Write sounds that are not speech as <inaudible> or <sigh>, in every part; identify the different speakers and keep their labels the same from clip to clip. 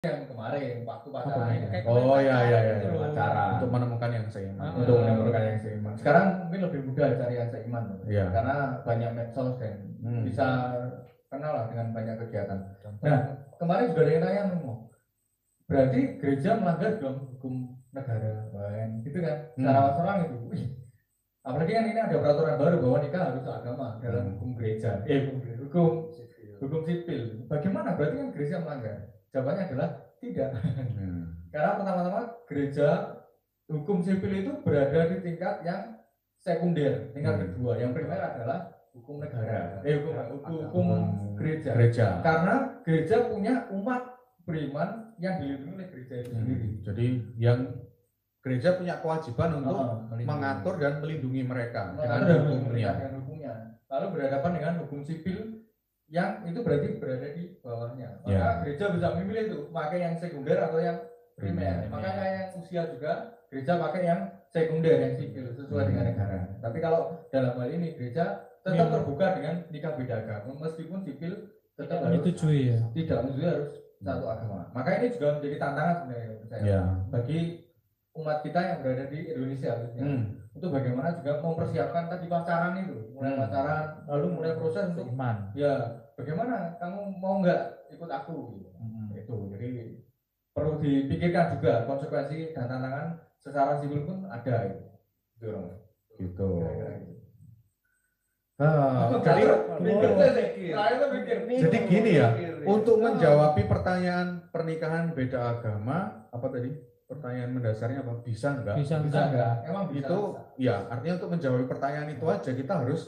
Speaker 1: yang kemarin waktu pacaran
Speaker 2: ini?
Speaker 1: kayak
Speaker 2: Oh iya iya iya.
Speaker 1: gitu.
Speaker 3: Pacaran.
Speaker 2: Untuk menemukan yang seiman.
Speaker 1: Nah, untuk menemukan yang seiman sekarang mungkin lebih mudah cari yang seiman.
Speaker 2: Iya.
Speaker 1: karena banyak medsos dan
Speaker 2: Hmm.
Speaker 1: bisa kenal lah dengan banyak kegiatan nah kemarin juga ada yang tanya Mo. berarti gereja melanggar dong hukum negara Wah, gitu kan
Speaker 2: Hmm.
Speaker 1: secara orang itu wih apalagi kan ini ada peraturan baru bahwa nikah harus agama dalam
Speaker 2: Hmm.
Speaker 1: hukum gereja eh hukum hukum hukum sipil bagaimana berarti kan gereja melanggar jawabannya adalah tidak
Speaker 2: Hmm.
Speaker 1: karena pertama-tama gereja hukum sipil itu berada di tingkat yang sekunder tingkat
Speaker 2: Hmm.
Speaker 1: kedua yang primer adalah hukum negara eh hukum hukum, hukum gereja
Speaker 2: Gereja.
Speaker 1: karena gereja punya umat beriman yang dilindungi oleh gereja itu sendiri
Speaker 2: Hmm. Jadi yang gereja punya kewajiban untuk
Speaker 1: Oh, melindungi.
Speaker 2: mengatur dan melindungi mereka
Speaker 1: Mengatur
Speaker 2: dengan hukumnya.
Speaker 1: dengan hukumnya lalu berhadapan dengan hukum sipil yang itu berarti berada di bawahnya maka
Speaker 2: Ya.
Speaker 1: gereja bisa memilih itu pakai yang sekunder atau yang primer
Speaker 2: Primer.
Speaker 1: makanya yang usia juga gereja pakai yang sekunder yang sipil sesuai dengan
Speaker 2: Hmm.
Speaker 1: negara tapi kalau dalam hal ini gereja tetap
Speaker 4: Iya.
Speaker 1: terbuka dengan nikah beda agama meskipun sipil tetap harus
Speaker 4: menyetujui ya
Speaker 1: tidak menyetujui harus satu agama maka ini juga menjadi tantangan sebenarnya saya
Speaker 2: Ya.
Speaker 1: bagi umat kita yang berada di Indonesia khususnya
Speaker 2: Hmm.
Speaker 1: untuk bagaimana juga mempersiapkan tadi pacaran itu mulai
Speaker 2: Hmm.
Speaker 1: pacaran lalu mulai proses untuk
Speaker 4: iman
Speaker 1: ya bagaimana kamu mau nggak ikut aku gitu.
Speaker 4: Hmm.
Speaker 1: itu jadi perlu dipikirkan juga konsekuensi dan tantangan secara sipil pun ada gitu. Gitu, Rom.
Speaker 2: Gitu.
Speaker 1: Kira-kira gitu.
Speaker 2: Ah, jadi gini ya, untuk menjawabi pertanyaan pernikahan beda agama, apa tadi? Pertanyaan mendasarnya apa? Bisa enggak?
Speaker 4: bisa
Speaker 1: bisa
Speaker 4: enggak
Speaker 1: nggak emang bisa
Speaker 2: Itu ya, artinya untuk menjawab pertanyaan itu aja kita harus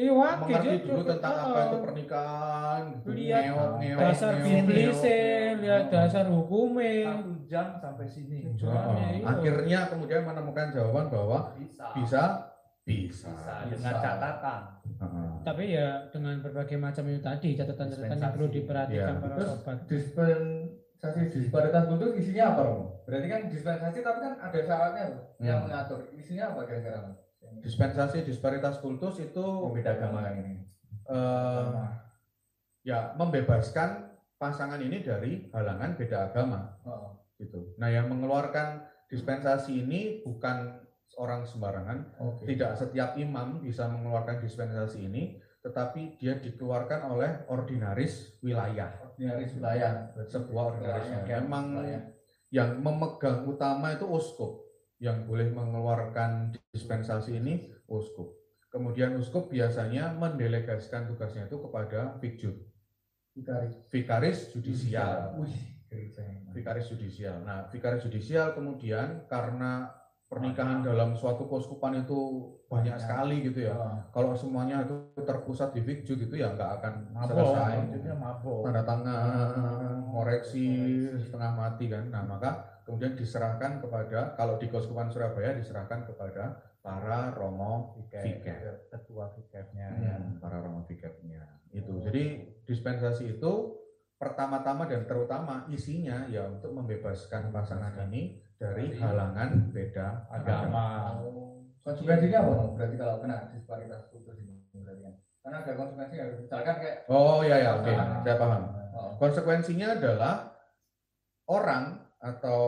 Speaker 4: iya wakil
Speaker 2: mengerti
Speaker 4: Cuk.
Speaker 2: dulu tentang apa itu pernikahan, gitu.
Speaker 4: Lihat
Speaker 2: Ngeok, ngeok,
Speaker 4: dasar biblisnya lihat dasar hukumnya
Speaker 5: satu jam sampai sini
Speaker 4: Tujuannya
Speaker 2: Oh,
Speaker 4: itu.
Speaker 2: akhirnya kemudian menemukan jawaban bahwa
Speaker 5: bisa
Speaker 2: bisa bisa.
Speaker 5: bisa dengan catatan
Speaker 2: Heeh.
Speaker 4: tapi ya dengan berbagai macam itu tadi catatan-catatan yang perlu diperhatikan
Speaker 2: Iya.
Speaker 4: para
Speaker 1: Terus
Speaker 4: sobat
Speaker 1: dispensasi disparitas kultur isinya apa Romo? Berarti kan dispensasi tapi kan ada syaratnya loh yang
Speaker 2: Hmm.
Speaker 1: mengatur. Isinya apa kira-kira?
Speaker 2: Dispensasi disparitas kultus itu
Speaker 1: beda agama kan ini.
Speaker 2: eh, ya membebaskan pasangan ini dari halangan beda agama
Speaker 1: Oh.
Speaker 2: gitu. Nah, yang mengeluarkan dispensasi ini bukan orang sembarangan,
Speaker 1: Oke.
Speaker 2: tidak setiap imam bisa mengeluarkan dispensasi ini, tetapi dia dikeluarkan oleh ordinaris wilayah,
Speaker 1: Ordinaris wilayah.
Speaker 2: sebuah ordinaris
Speaker 1: Wilayah,
Speaker 2: wilayah. Memang
Speaker 1: wilayah.
Speaker 2: yang memegang utama itu uskup, yang boleh mengeluarkan dispensasi ini uskup. Kemudian uskup biasanya mendelegasikan tugasnya itu kepada fikjud,
Speaker 1: Ditarik.
Speaker 2: vikaris judisial. Vikaris judisial. Nah, vikaris judisial kemudian karena pernikahan dalam suatu keuskupan itu banyak
Speaker 1: Banyak.
Speaker 2: sekali gitu ya.
Speaker 1: Oh.
Speaker 2: Kalau semuanya itu terpusat di fikjud itu ya nggak akan
Speaker 5: mabok
Speaker 2: selesai.
Speaker 5: mabok
Speaker 2: Tanda tangan, koreksi setengah mati kan. Nah, maka kemudian diserahkan kepada kalau di keuskupan Surabaya diserahkan kepada para romo Viker.
Speaker 5: ketua fikirnya
Speaker 1: Iya.
Speaker 2: Hmm, para romo Vikernya. Itu. Jadi dispensasi itu pertama-tama dan terutama isinya ya untuk membebaskan pasangan ini dari halangan beda agama.
Speaker 5: agama
Speaker 1: Konsekuensinya apa? Bang? Berarti kalau kena disparitas kultur ini berarti kan? Karena ada konsekuensi yang misalkan kayak
Speaker 2: Oh ya ya, oke,
Speaker 1: pasangan.
Speaker 2: saya paham.
Speaker 1: Oh.
Speaker 2: Konsekuensinya adalah orang atau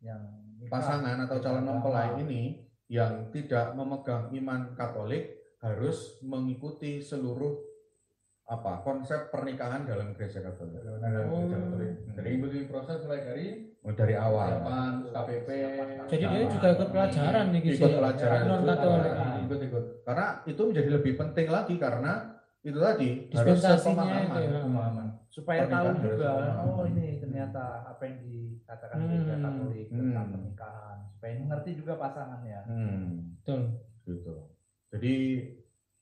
Speaker 5: yang
Speaker 2: pasangan atau calon mempelai ini yang tidak memegang iman Katolik harus mengikuti seluruh apa konsep pernikahan dalam gereja Katolik
Speaker 4: Oh.
Speaker 1: gereja Katolik. Jadi ikuti proses mulai dari
Speaker 2: dari awal.
Speaker 1: KPP.
Speaker 4: jadi dia
Speaker 2: Sama.
Speaker 4: juga ikut pelajaran nih
Speaker 2: Ikut pelajaran.
Speaker 4: non katolik
Speaker 1: Ikut-ikut.
Speaker 2: Karena itu menjadi lebih penting lagi karena itu tadi harus
Speaker 4: itu ya.
Speaker 1: Pemahaman.
Speaker 5: Supaya tahu juga oh ini ternyata apa yang dikatakan gereja
Speaker 4: Hmm.
Speaker 5: Katolik tentang
Speaker 2: Hmm.
Speaker 5: pernikahan supaya mengerti juga pasangannya
Speaker 2: Hmm,
Speaker 4: betul
Speaker 2: gitu. Jadi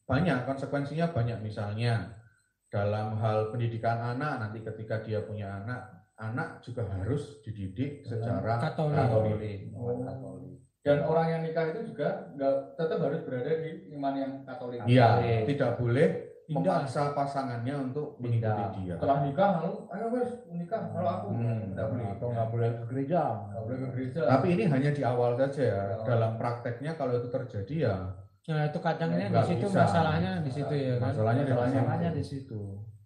Speaker 2: banyak konsekuensinya banyak misalnya dalam hal pendidikan anak nanti ketika dia punya anak anak juga harus dididik secara
Speaker 4: Katolik.
Speaker 2: Katolik.
Speaker 1: Oh. Dan orang yang nikah itu juga nggak tetap harus berada di iman yang Katolik.
Speaker 2: Iya,
Speaker 5: Katolik.
Speaker 2: tidak boleh. Memaksa pasangannya untuk mengikuti dia.
Speaker 1: Setelah nikah lalu ayo wes nikah kalau aku
Speaker 2: Hmm.
Speaker 1: nggak boleh
Speaker 5: atau nggak boleh ke gereja
Speaker 1: nggak boleh ke gereja.
Speaker 2: Tapi ini hanya di awal saja ya. Dalam prakteknya kalau itu terjadi ya
Speaker 4: nah itu kadangnya di situ
Speaker 2: bisa.
Speaker 4: masalahnya di situ ya kan
Speaker 2: Masalahnya di
Speaker 5: masalahnya di situ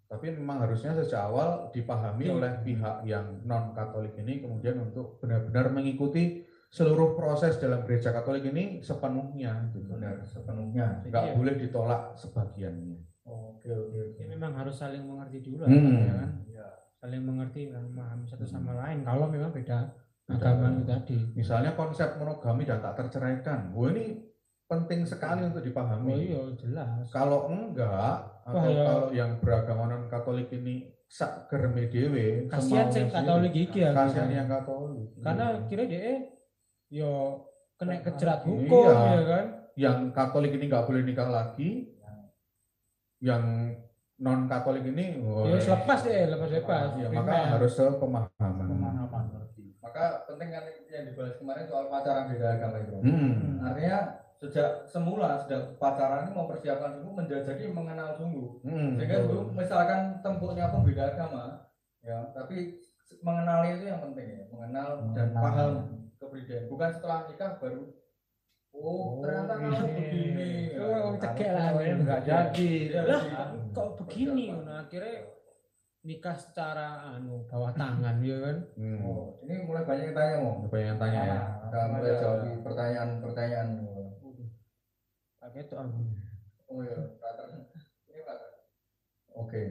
Speaker 2: Tapi memang harusnya sejak awal dipahami
Speaker 4: Hmm.
Speaker 2: oleh pihak yang non Katolik ini kemudian untuk benar-benar mengikuti seluruh proses dalam gereja Katolik ini sepenuhnya, gitu.
Speaker 1: benar sepenuhnya
Speaker 2: Nggak
Speaker 4: Iya.
Speaker 2: boleh ditolak sebagiannya.
Speaker 1: Oke oke oke
Speaker 4: Ya, memang harus saling mengerti dulu
Speaker 2: Hmm.
Speaker 4: ya kan
Speaker 5: Iya.
Speaker 4: saling mengerti dan memahami satu sama lain kalau memang beda agama itu tadi
Speaker 2: Misalnya konsep monogami dan tak terceraikan, wah ini penting sekali untuk dipahami.
Speaker 4: oh iya jelas
Speaker 2: Kalau enggak, atau
Speaker 4: Wah, ya.
Speaker 2: kalau yang beragama non Katolik ini sak gereme dewe,
Speaker 4: kasihan sih Katolik iki ya
Speaker 2: kasihan yang Katolik.
Speaker 4: karena
Speaker 2: Iya.
Speaker 4: kira dia yo kena kejerat
Speaker 2: Iya.
Speaker 4: hukum ya kan
Speaker 2: yang Katolik ini nggak boleh nikah lagi, yang non Katolik ini, wah,
Speaker 4: ya selepas deh lepas lepas
Speaker 2: ya, maka harus sepemahaman.
Speaker 5: Pemahaman ngerti.
Speaker 1: maka penting kan yang dibahas kemarin soal pacaran beda agama itu
Speaker 2: Hmm.
Speaker 1: artinya sejak semula sejak pacaran ini mempersiapkan sungguh menjajaki mengenal sungguh
Speaker 2: Hmm,
Speaker 1: sehingga dulu misalkan tempuknya pun beda agama ya tapi mengenali itu yang penting ya mengenal dan
Speaker 5: Mengenal.
Speaker 1: paham kepribadian bukan setelah nikah baru oh, ternyata kamu
Speaker 5: ini.
Speaker 1: begini
Speaker 4: cekek lah.
Speaker 5: Soalnya nggak jadi.
Speaker 1: Iya,
Speaker 4: lah
Speaker 1: iya.
Speaker 4: kok begini nah akhirnya nikah secara anu bawah tangan ya kan
Speaker 2: Hmm.
Speaker 1: Oh, ini mulai banyak yang tanya mau
Speaker 2: Apa yang tanya ya?
Speaker 1: kita mulai jawab di pertanyaan-pertanyaan
Speaker 4: pakai itu aku
Speaker 1: oh ya Prater. ini oke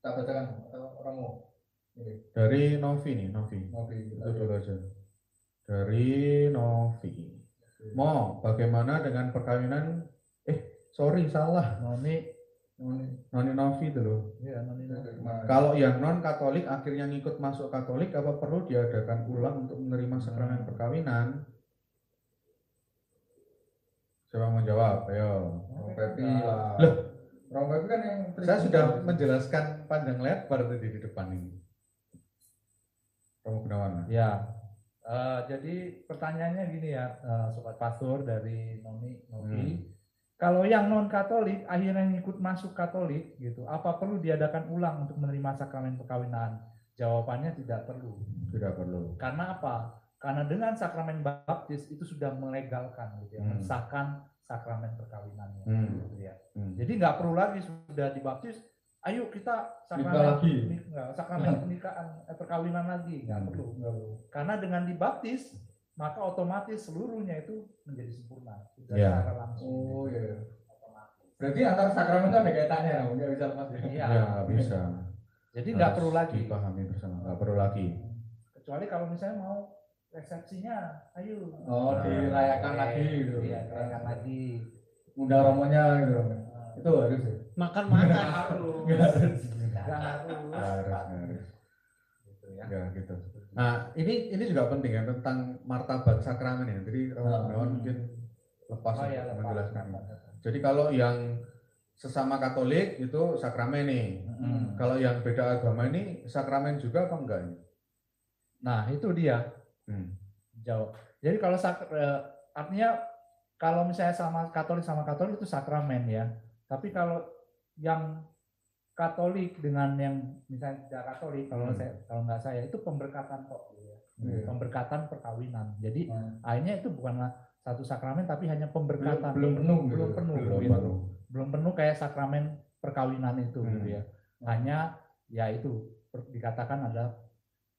Speaker 1: tak bacakan orang mau
Speaker 2: Dari Novi nih, Novi.
Speaker 1: di
Speaker 2: Itu dulu aja. Dari Novi. Mo, bagaimana dengan perkawinan? Eh, sorry salah.
Speaker 5: Noni,
Speaker 1: Noni.
Speaker 2: Noni Novi itu loh.
Speaker 5: ya Noni.
Speaker 2: Kalau yang non Katolik akhirnya ngikut masuk Katolik, apa perlu diadakan ulang untuk menerima sakramen perkawinan? Siapa mau jawab? Ayo.
Speaker 1: Orang Pepi
Speaker 5: Nah.
Speaker 1: lah.
Speaker 2: Loh.
Speaker 1: Pepi kan yang
Speaker 2: Saya sudah menjelaskan panjang lebar tadi di depan ini. Kamu Gunawan.
Speaker 5: Ya. Eh, jadi pertanyaannya gini ya, eh, sobat pastor dari Noni Novi. Kalau yang non Katolik akhirnya ngikut masuk Katolik gitu, apa perlu diadakan ulang untuk menerima sakramen perkawinan? Jawabannya tidak perlu.
Speaker 2: Tidak perlu.
Speaker 5: Karena apa? Karena dengan sakramen baptis itu sudah melegalkan gitu ya,
Speaker 2: Hmm.
Speaker 5: mensahkan sakramen perkawinannya
Speaker 2: Hmm.
Speaker 5: gitu ya.
Speaker 2: Hmm.
Speaker 5: Jadi nggak perlu lagi sudah dibaptis, ayo kita
Speaker 1: Nikah
Speaker 5: sakramen
Speaker 1: lagi.
Speaker 5: nik- nggak, sakramen <laughs> pernikahan eh, perkawinan lagi nggak
Speaker 2: Hmm.
Speaker 5: perlu. Karena dengan dibaptis maka otomatis seluruhnya itu menjadi sempurna sudah
Speaker 2: Ya.
Speaker 5: secara langsung.
Speaker 1: oh iya
Speaker 5: Otomatis.
Speaker 1: berarti antar sakramen itu ada kaitannya nggak bisa lepas ya
Speaker 5: Iya.
Speaker 2: Ya, nggak bisa.
Speaker 5: Jadi nggak perlu lagi.
Speaker 2: Dipahami bersama. Nggak perlu lagi.
Speaker 5: Kecuali kalau misalnya mau resepsinya, ayo.
Speaker 1: oh dirayakan lagi gitu
Speaker 5: Iya, dirayakan lagi.
Speaker 1: undang romonya gitu itu harus ya
Speaker 4: makan makan
Speaker 5: harus.
Speaker 1: Nggak harus.
Speaker 5: Nggak harus.
Speaker 2: Harus, harus.
Speaker 5: Gitu ya.
Speaker 2: Ya, gitu. Nah, ini ini juga penting ya tentang martabat sakramen ya. Jadi Romo
Speaker 1: Ah.
Speaker 2: Gunawan mungkin lepas
Speaker 5: Oh ya,
Speaker 2: menjelaskan. Jadi kalau yang sesama Katolik itu sakramen nih.
Speaker 5: Hmm.
Speaker 2: Kalau yang beda agama ini sakramen juga apa enggak?
Speaker 5: Nah, itu dia.
Speaker 2: Hmm.
Speaker 5: Jawab. Jadi kalau sak- eh, artinya kalau misalnya sama Katolik sama Katolik itu sakramen ya. Tapi kalau yang Katolik dengan yang misalnya tidak Katolik kalau
Speaker 2: Hmm.
Speaker 5: saya kalau nggak saya itu pemberkatan kok gitu ya.
Speaker 2: Iya.
Speaker 5: Pemberkatan perkawinan. Jadi
Speaker 1: Hmm.
Speaker 5: akhirnya itu bukanlah satu sakramen tapi hanya pemberkatan.
Speaker 1: belum penuh gitu.
Speaker 5: belum penuh,
Speaker 2: Belum
Speaker 5: gitu.
Speaker 2: penuh.
Speaker 5: belum penuh kayak sakramen perkawinan itu
Speaker 2: Hmm.
Speaker 5: gitu ya. Hanya ya itu per- dikatakan ada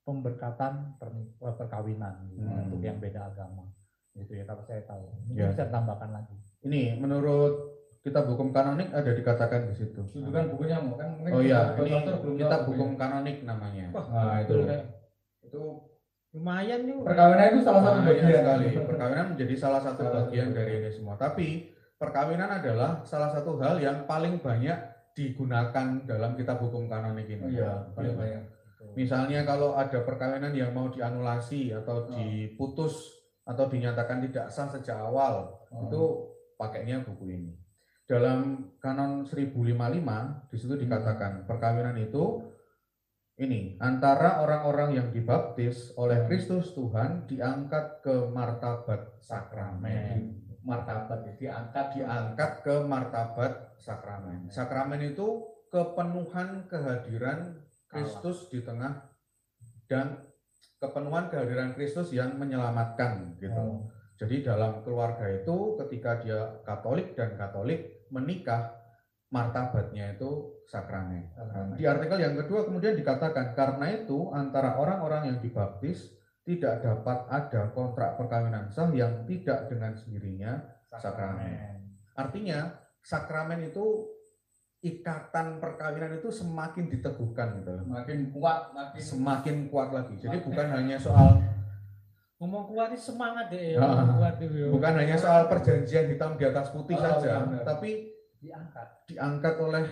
Speaker 5: pemberkatan perni- eh, perkawinan gitu,
Speaker 2: Hmm.
Speaker 5: untuk yang beda agama. Gitu ya kalau saya tahu. Mungkin
Speaker 2: Ya.
Speaker 5: bisa tambahkan lagi.
Speaker 2: Ini menurut kitab hukum kanonik ada dikatakan di situ.
Speaker 1: itu kan bukunya mau kan mungkin
Speaker 2: Oh iya,
Speaker 1: kita-
Speaker 2: ini
Speaker 1: kita belum
Speaker 2: kitab hukum kanonik namanya.
Speaker 4: Wah,
Speaker 1: nah itu itu
Speaker 4: lumayan nih
Speaker 1: perkawinan itu salah satu
Speaker 2: Nah,
Speaker 1: bagian
Speaker 2: iya sekali. Perkawinan menjadi salah satu
Speaker 1: Salah
Speaker 2: bagian dari ini semua. Tapi perkawinan adalah salah satu hal yang paling banyak digunakan dalam kitab hukum kanonik ini.
Speaker 1: Oh iya paling banyak
Speaker 2: Misalnya kalau ada perkawinan yang mau dianulasi atau
Speaker 1: Oh.
Speaker 2: diputus atau dinyatakan tidak sah sejak awal,
Speaker 1: Oh.
Speaker 2: itu pakainya buku ini. Dalam kanon 1055 di situ dikatakan perkawinan itu ini antara orang-orang yang dibaptis oleh Kristus Tuhan diangkat ke martabat sakramen.
Speaker 1: martabat ya, diangkat
Speaker 2: Diangkat ke martabat sakramen. Sakramen itu kepenuhan kehadiran Kristus di tengah dan kepenuhan kehadiran Kristus yang menyelamatkan gitu.
Speaker 1: Oh.
Speaker 2: Jadi dalam keluarga itu ketika dia Katolik dan Katolik menikah martabatnya itu sakramen.
Speaker 1: Sakramen.
Speaker 2: Di artikel yang kedua kemudian dikatakan karena itu antara orang-orang yang dibaptis tidak dapat ada kontrak perkawinan sah yang tidak dengan sendirinya sakramen. Artinya sakramen itu ikatan perkawinan itu semakin diteguhkan gitu loh.
Speaker 1: Makin kuat, makin
Speaker 2: Semakin kuat lagi. Jadi bukan hanya soal
Speaker 4: Ngomong kuat ini semangat deh. Itu.
Speaker 2: bukan hanya soal perjanjian hitam di atas putih
Speaker 1: Oh,
Speaker 2: saja,
Speaker 1: benar.
Speaker 2: tapi
Speaker 5: Diangkat.
Speaker 2: diangkat oleh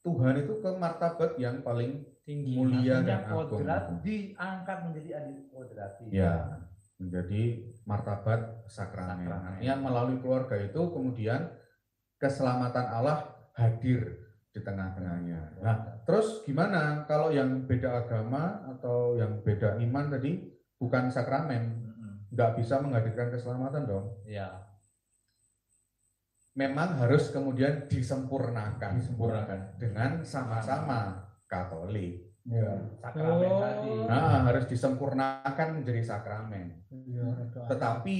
Speaker 2: Tuhan itu ke martabat yang paling
Speaker 4: tinggi.
Speaker 2: mulia dan agung.
Speaker 5: diangkat menjadi adil kodrati.
Speaker 2: Ya, menjadi martabat sakramen.
Speaker 5: Sakramen.
Speaker 2: Artinya melalui keluarga itu kemudian keselamatan Allah hadir di tengah-tengahnya. Nah, terus gimana kalau yang beda agama atau yang beda iman tadi bukan sakramen. Nggak bisa menghadirkan keselamatan dong?
Speaker 5: Ya.
Speaker 2: Memang harus kemudian disempurnakan,
Speaker 1: disempurnakan.
Speaker 2: dengan sama-sama Katolik.
Speaker 1: Ya.
Speaker 5: Sakramen
Speaker 4: Oh.
Speaker 5: tadi.
Speaker 2: Nah, harus disempurnakan menjadi sakramen.
Speaker 4: Iya, ada.
Speaker 2: Tetapi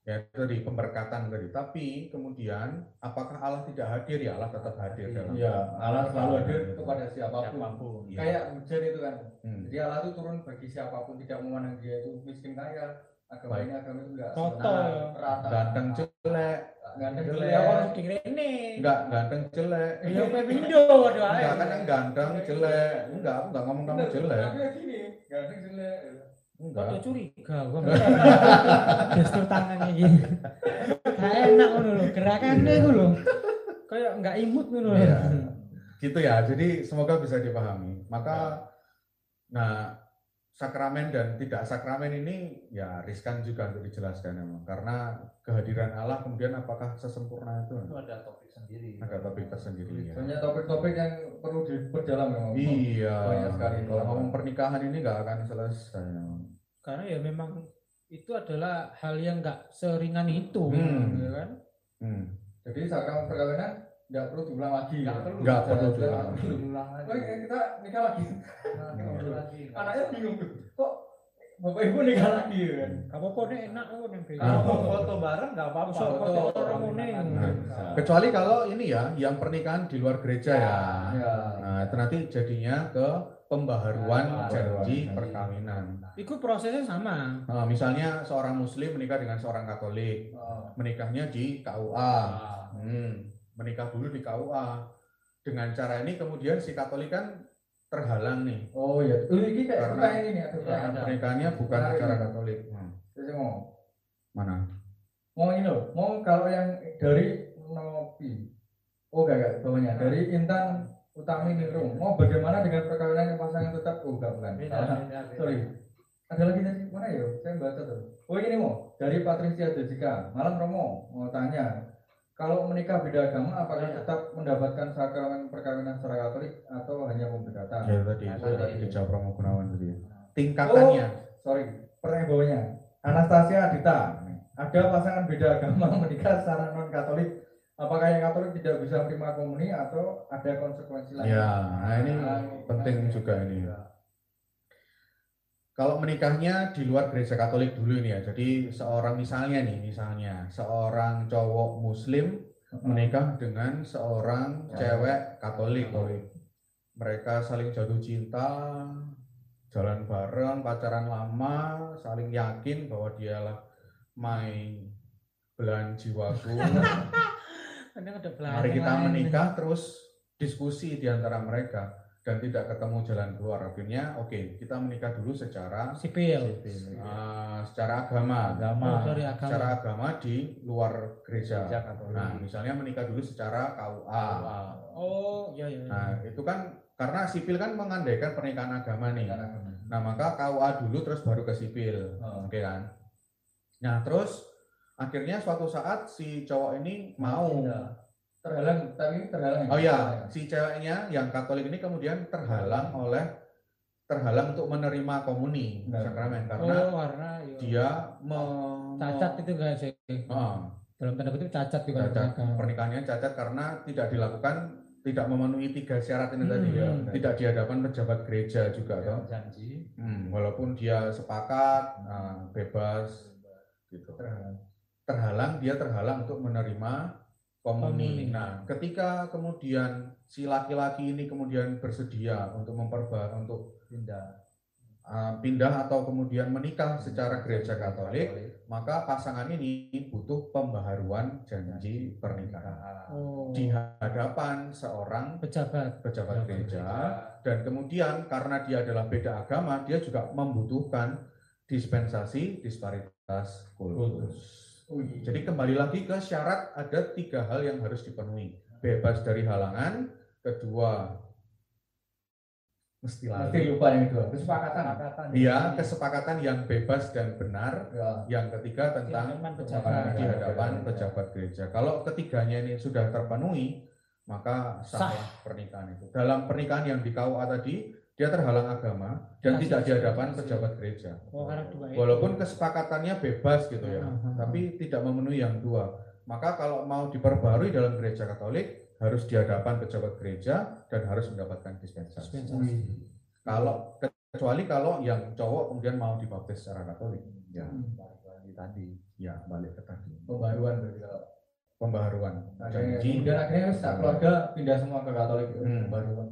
Speaker 2: ya dari pemberkatan tadi. Tapi kemudian apakah Allah tidak hadir? Ya Allah tetap hadir dalam.
Speaker 1: Iya, Allah selalu hadir kepada siapa
Speaker 5: pun. Siapa pun.
Speaker 2: Iya.
Speaker 1: Kayak hujan itu kan.
Speaker 2: Hmm.
Speaker 1: Jadi Allah itu turun bagi siapa pun, tidak memandang dia itu miskin kaya, agama ini agama itu enggak
Speaker 4: Total,
Speaker 1: rata.
Speaker 2: Ganteng jelek,
Speaker 1: Ganteng
Speaker 2: Jelek.
Speaker 4: Ya orang di ini.
Speaker 2: enggak ganteng jelek.
Speaker 4: Ya kayak pindo waduh ae.
Speaker 2: Enggak kan yang ganteng jelek. Enggak, aku enggak ngomong kamu jelek.
Speaker 1: tapi gini, ganteng jelek.
Speaker 2: Enggak.
Speaker 4: Kok curiga gua. <laughs> Gestur tangannya gini. Gak enak ngono lho, gerakannya iku lho. Kayak enggak imut ngono lho.
Speaker 2: Iya. Gitu ya. Jadi semoga bisa dipahami. Maka nah sakramen dan tidak sakramen ini ya riskan juga untuk dijelaskan memang karena kehadiran Allah kemudian apakah sesempurna itu
Speaker 5: Itu ada topik sendiri.
Speaker 2: agak topik tersendiri ya.
Speaker 1: Banyak topik-topik yang perlu diperdalam memang.
Speaker 2: Iya.
Speaker 1: Banyak sekali.
Speaker 2: Kalau ngomong pernikahan ini nggak akan selesai.
Speaker 4: Karena ya memang itu adalah hal yang enggak seringan itu,
Speaker 2: Hmm.
Speaker 4: ya kan?
Speaker 2: Hmm.
Speaker 1: Jadi sakramen perkawinan nggak perlu diulang lagi.
Speaker 5: Nggak perlu.
Speaker 2: Nggak perlu diulang.
Speaker 5: lagi.
Speaker 1: Iya, kita nikah lagi.
Speaker 5: Nah, ngobrol lagi.
Speaker 1: Anaknya bingung tuh. Kok bapak ibu nikah lagi ya kan?
Speaker 4: Apa-apa nek enak kok nek
Speaker 5: Kalau mau foto bareng nggak apa-apa.
Speaker 4: Foto- foto orang ngene.
Speaker 2: Nah, Kecuali kalau ini ya, yang pernikahan di luar gereja ya.
Speaker 1: Ya.
Speaker 2: Nah, itu nanti jadinya ke pembaharuan janji perkawinan.
Speaker 4: Iku prosesnya sama.
Speaker 2: Nah, misalnya seorang muslim menikah dengan seorang katolik,
Speaker 1: Oh.
Speaker 2: menikahnya di KUA.
Speaker 5: Ah.
Speaker 2: Hmm, menikah dulu di KUA. Dengan cara ini kemudian si katolik kan terhalang nih.
Speaker 1: Oh iya. Oh, ini kayak
Speaker 2: Karena-
Speaker 1: ini pertanyaan.
Speaker 5: ada.
Speaker 2: Pernikahannya bukan
Speaker 1: Menarik
Speaker 2: secara
Speaker 1: ini.
Speaker 2: katolik. Hmm,
Speaker 1: Saya mau
Speaker 2: Mana?
Speaker 1: mau ini loh. Mau kalau yang dari Nopi. Oh enggak enggak bawahnya dari Intan Utami Ningrum. Mau bagaimana dengan perkawinan yang pasangan tetap oh enggak bukan.
Speaker 5: Beda, beda, beda.
Speaker 1: Sorry. Ada lagi tadi mana ya? Saya baca tuh. Oh ini mau dari Patricia Jessica. Malam Romo mau tanya. Kalau menikah beda agama, apakah
Speaker 5: Iya.
Speaker 1: tetap mendapatkan sakramen perkawinan secara Katolik atau hanya pemberkatan?
Speaker 2: Ya tadi,
Speaker 5: Nah, tadi.
Speaker 2: tadi dijawab Romo Gunawan tadi. Tingkatannya.
Speaker 1: sorry pertanyaan bawahnya Anastasia Adita ada pasangan beda agama <laughs> menikah secara non Katolik apakah yang Katolik tidak bisa menerima komuni atau ada konsekuensi lain
Speaker 2: Ya, nah ini
Speaker 1: Ah,
Speaker 2: penting
Speaker 1: menarik.
Speaker 2: juga ini. Kalau menikahnya di luar gereja Katolik dulu ini ya. Jadi seorang misalnya nih, misalnya seorang cowok Muslim menikah dengan seorang
Speaker 1: Ya.
Speaker 2: cewek Katolik. Mereka saling jatuh cinta, jalan bareng, pacaran lama, saling yakin bahwa dialah my belahan jiwaku. <laughs> Mari kita menikah terus diskusi di antara mereka dan tidak ketemu jalan keluar. Akhirnya oke, kita menikah dulu secara
Speaker 4: sipil.
Speaker 2: uh, secara agama.
Speaker 5: Agama.
Speaker 4: Oh, sorry agama.
Speaker 2: Secara agama di luar gereja.
Speaker 5: Gereja Katolik.
Speaker 2: Nah, misalnya menikah dulu secara KUA.
Speaker 4: Oh, iya iya.
Speaker 2: Nah, itu kan karena sipil kan mengandaikan pernikahan agama nih. Nah, maka KUA dulu terus baru ke sipil.
Speaker 1: Oh.
Speaker 2: Oke kan? Nah, terus akhirnya suatu saat si cowok ini mau
Speaker 1: Iya. Terhalang tapi terhalang ya?
Speaker 2: Oh iya, si ceweknya yang Katolik ini kemudian terhalang oleh terhalang untuk menerima komuni
Speaker 1: Benar.
Speaker 2: sakramen karena
Speaker 4: oh, karena iya.
Speaker 2: dia me-
Speaker 4: cacat itu enggak sih?
Speaker 2: Ah,
Speaker 4: Dalam tanda kutip cacat juga
Speaker 2: cacat. pernikahannya cacat karena tidak dilakukan tidak memenuhi tiga syarat ini tadi
Speaker 4: Hmm.
Speaker 2: ya. Tidak di hadapan pejabat gereja juga toh.
Speaker 5: janji
Speaker 2: Hmm, walaupun dia sepakat nah, bebas gitu.
Speaker 1: terhalang
Speaker 2: Terhalang dia terhalang untuk menerima komuni.
Speaker 4: Komuni.
Speaker 2: Nah, ketika kemudian si laki-laki ini kemudian bersedia untuk memperba untuk
Speaker 5: pindah
Speaker 2: uh, pindah atau kemudian menikah secara gereja Katolik, maka pasangan ini butuh pembaharuan janji pernikahan
Speaker 4: Oh.
Speaker 2: di hadapan seorang
Speaker 4: pejabat.
Speaker 2: pejabat gereja dan kemudian karena dia adalah beda agama, dia juga membutuhkan dispensasi disparitas kultus.
Speaker 1: Wih.
Speaker 2: Jadi kembali lagi ke syarat ada tiga hal yang harus dipenuhi. Bebas dari halangan, kedua mesti
Speaker 1: mesti
Speaker 2: lagi.
Speaker 1: lupa yang kedua kesepakatan
Speaker 5: kesepakatan
Speaker 2: Iya, kesepakatan yang bebas dan benar.
Speaker 1: ya
Speaker 2: Yang ketiga tentang
Speaker 1: pejabat.
Speaker 2: di hadapan pejabat gereja. Kalau ketiganya ini sudah terpenuhi, maka sah pernikahan itu. Dalam pernikahan yang di KUA tadi, dia terhalang agama dan
Speaker 4: Kasih
Speaker 2: tidak di hadapan
Speaker 4: dispensasi.
Speaker 2: pejabat gereja.
Speaker 4: Oh, dua itu.
Speaker 2: Walaupun kesepakatannya bebas gitu ya,
Speaker 4: Hmm.
Speaker 2: tapi tidak memenuhi yang dua. Maka kalau mau diperbarui dalam gereja Katolik harus di hadapan pejabat gereja dan harus mendapatkan dispensasi.
Speaker 4: Dispensasi.
Speaker 2: Kalau kecuali kalau yang cowok kemudian mau dibaptis secara Katolik, ya,
Speaker 5: balik lagi tadi
Speaker 2: ya balik ke tadi
Speaker 1: pembaruan berarti kalau
Speaker 2: pembaharuan janji.
Speaker 1: kemudian akhirnya keluarga pindah semua ke Katolik
Speaker 2: Hmm.
Speaker 1: pembaruan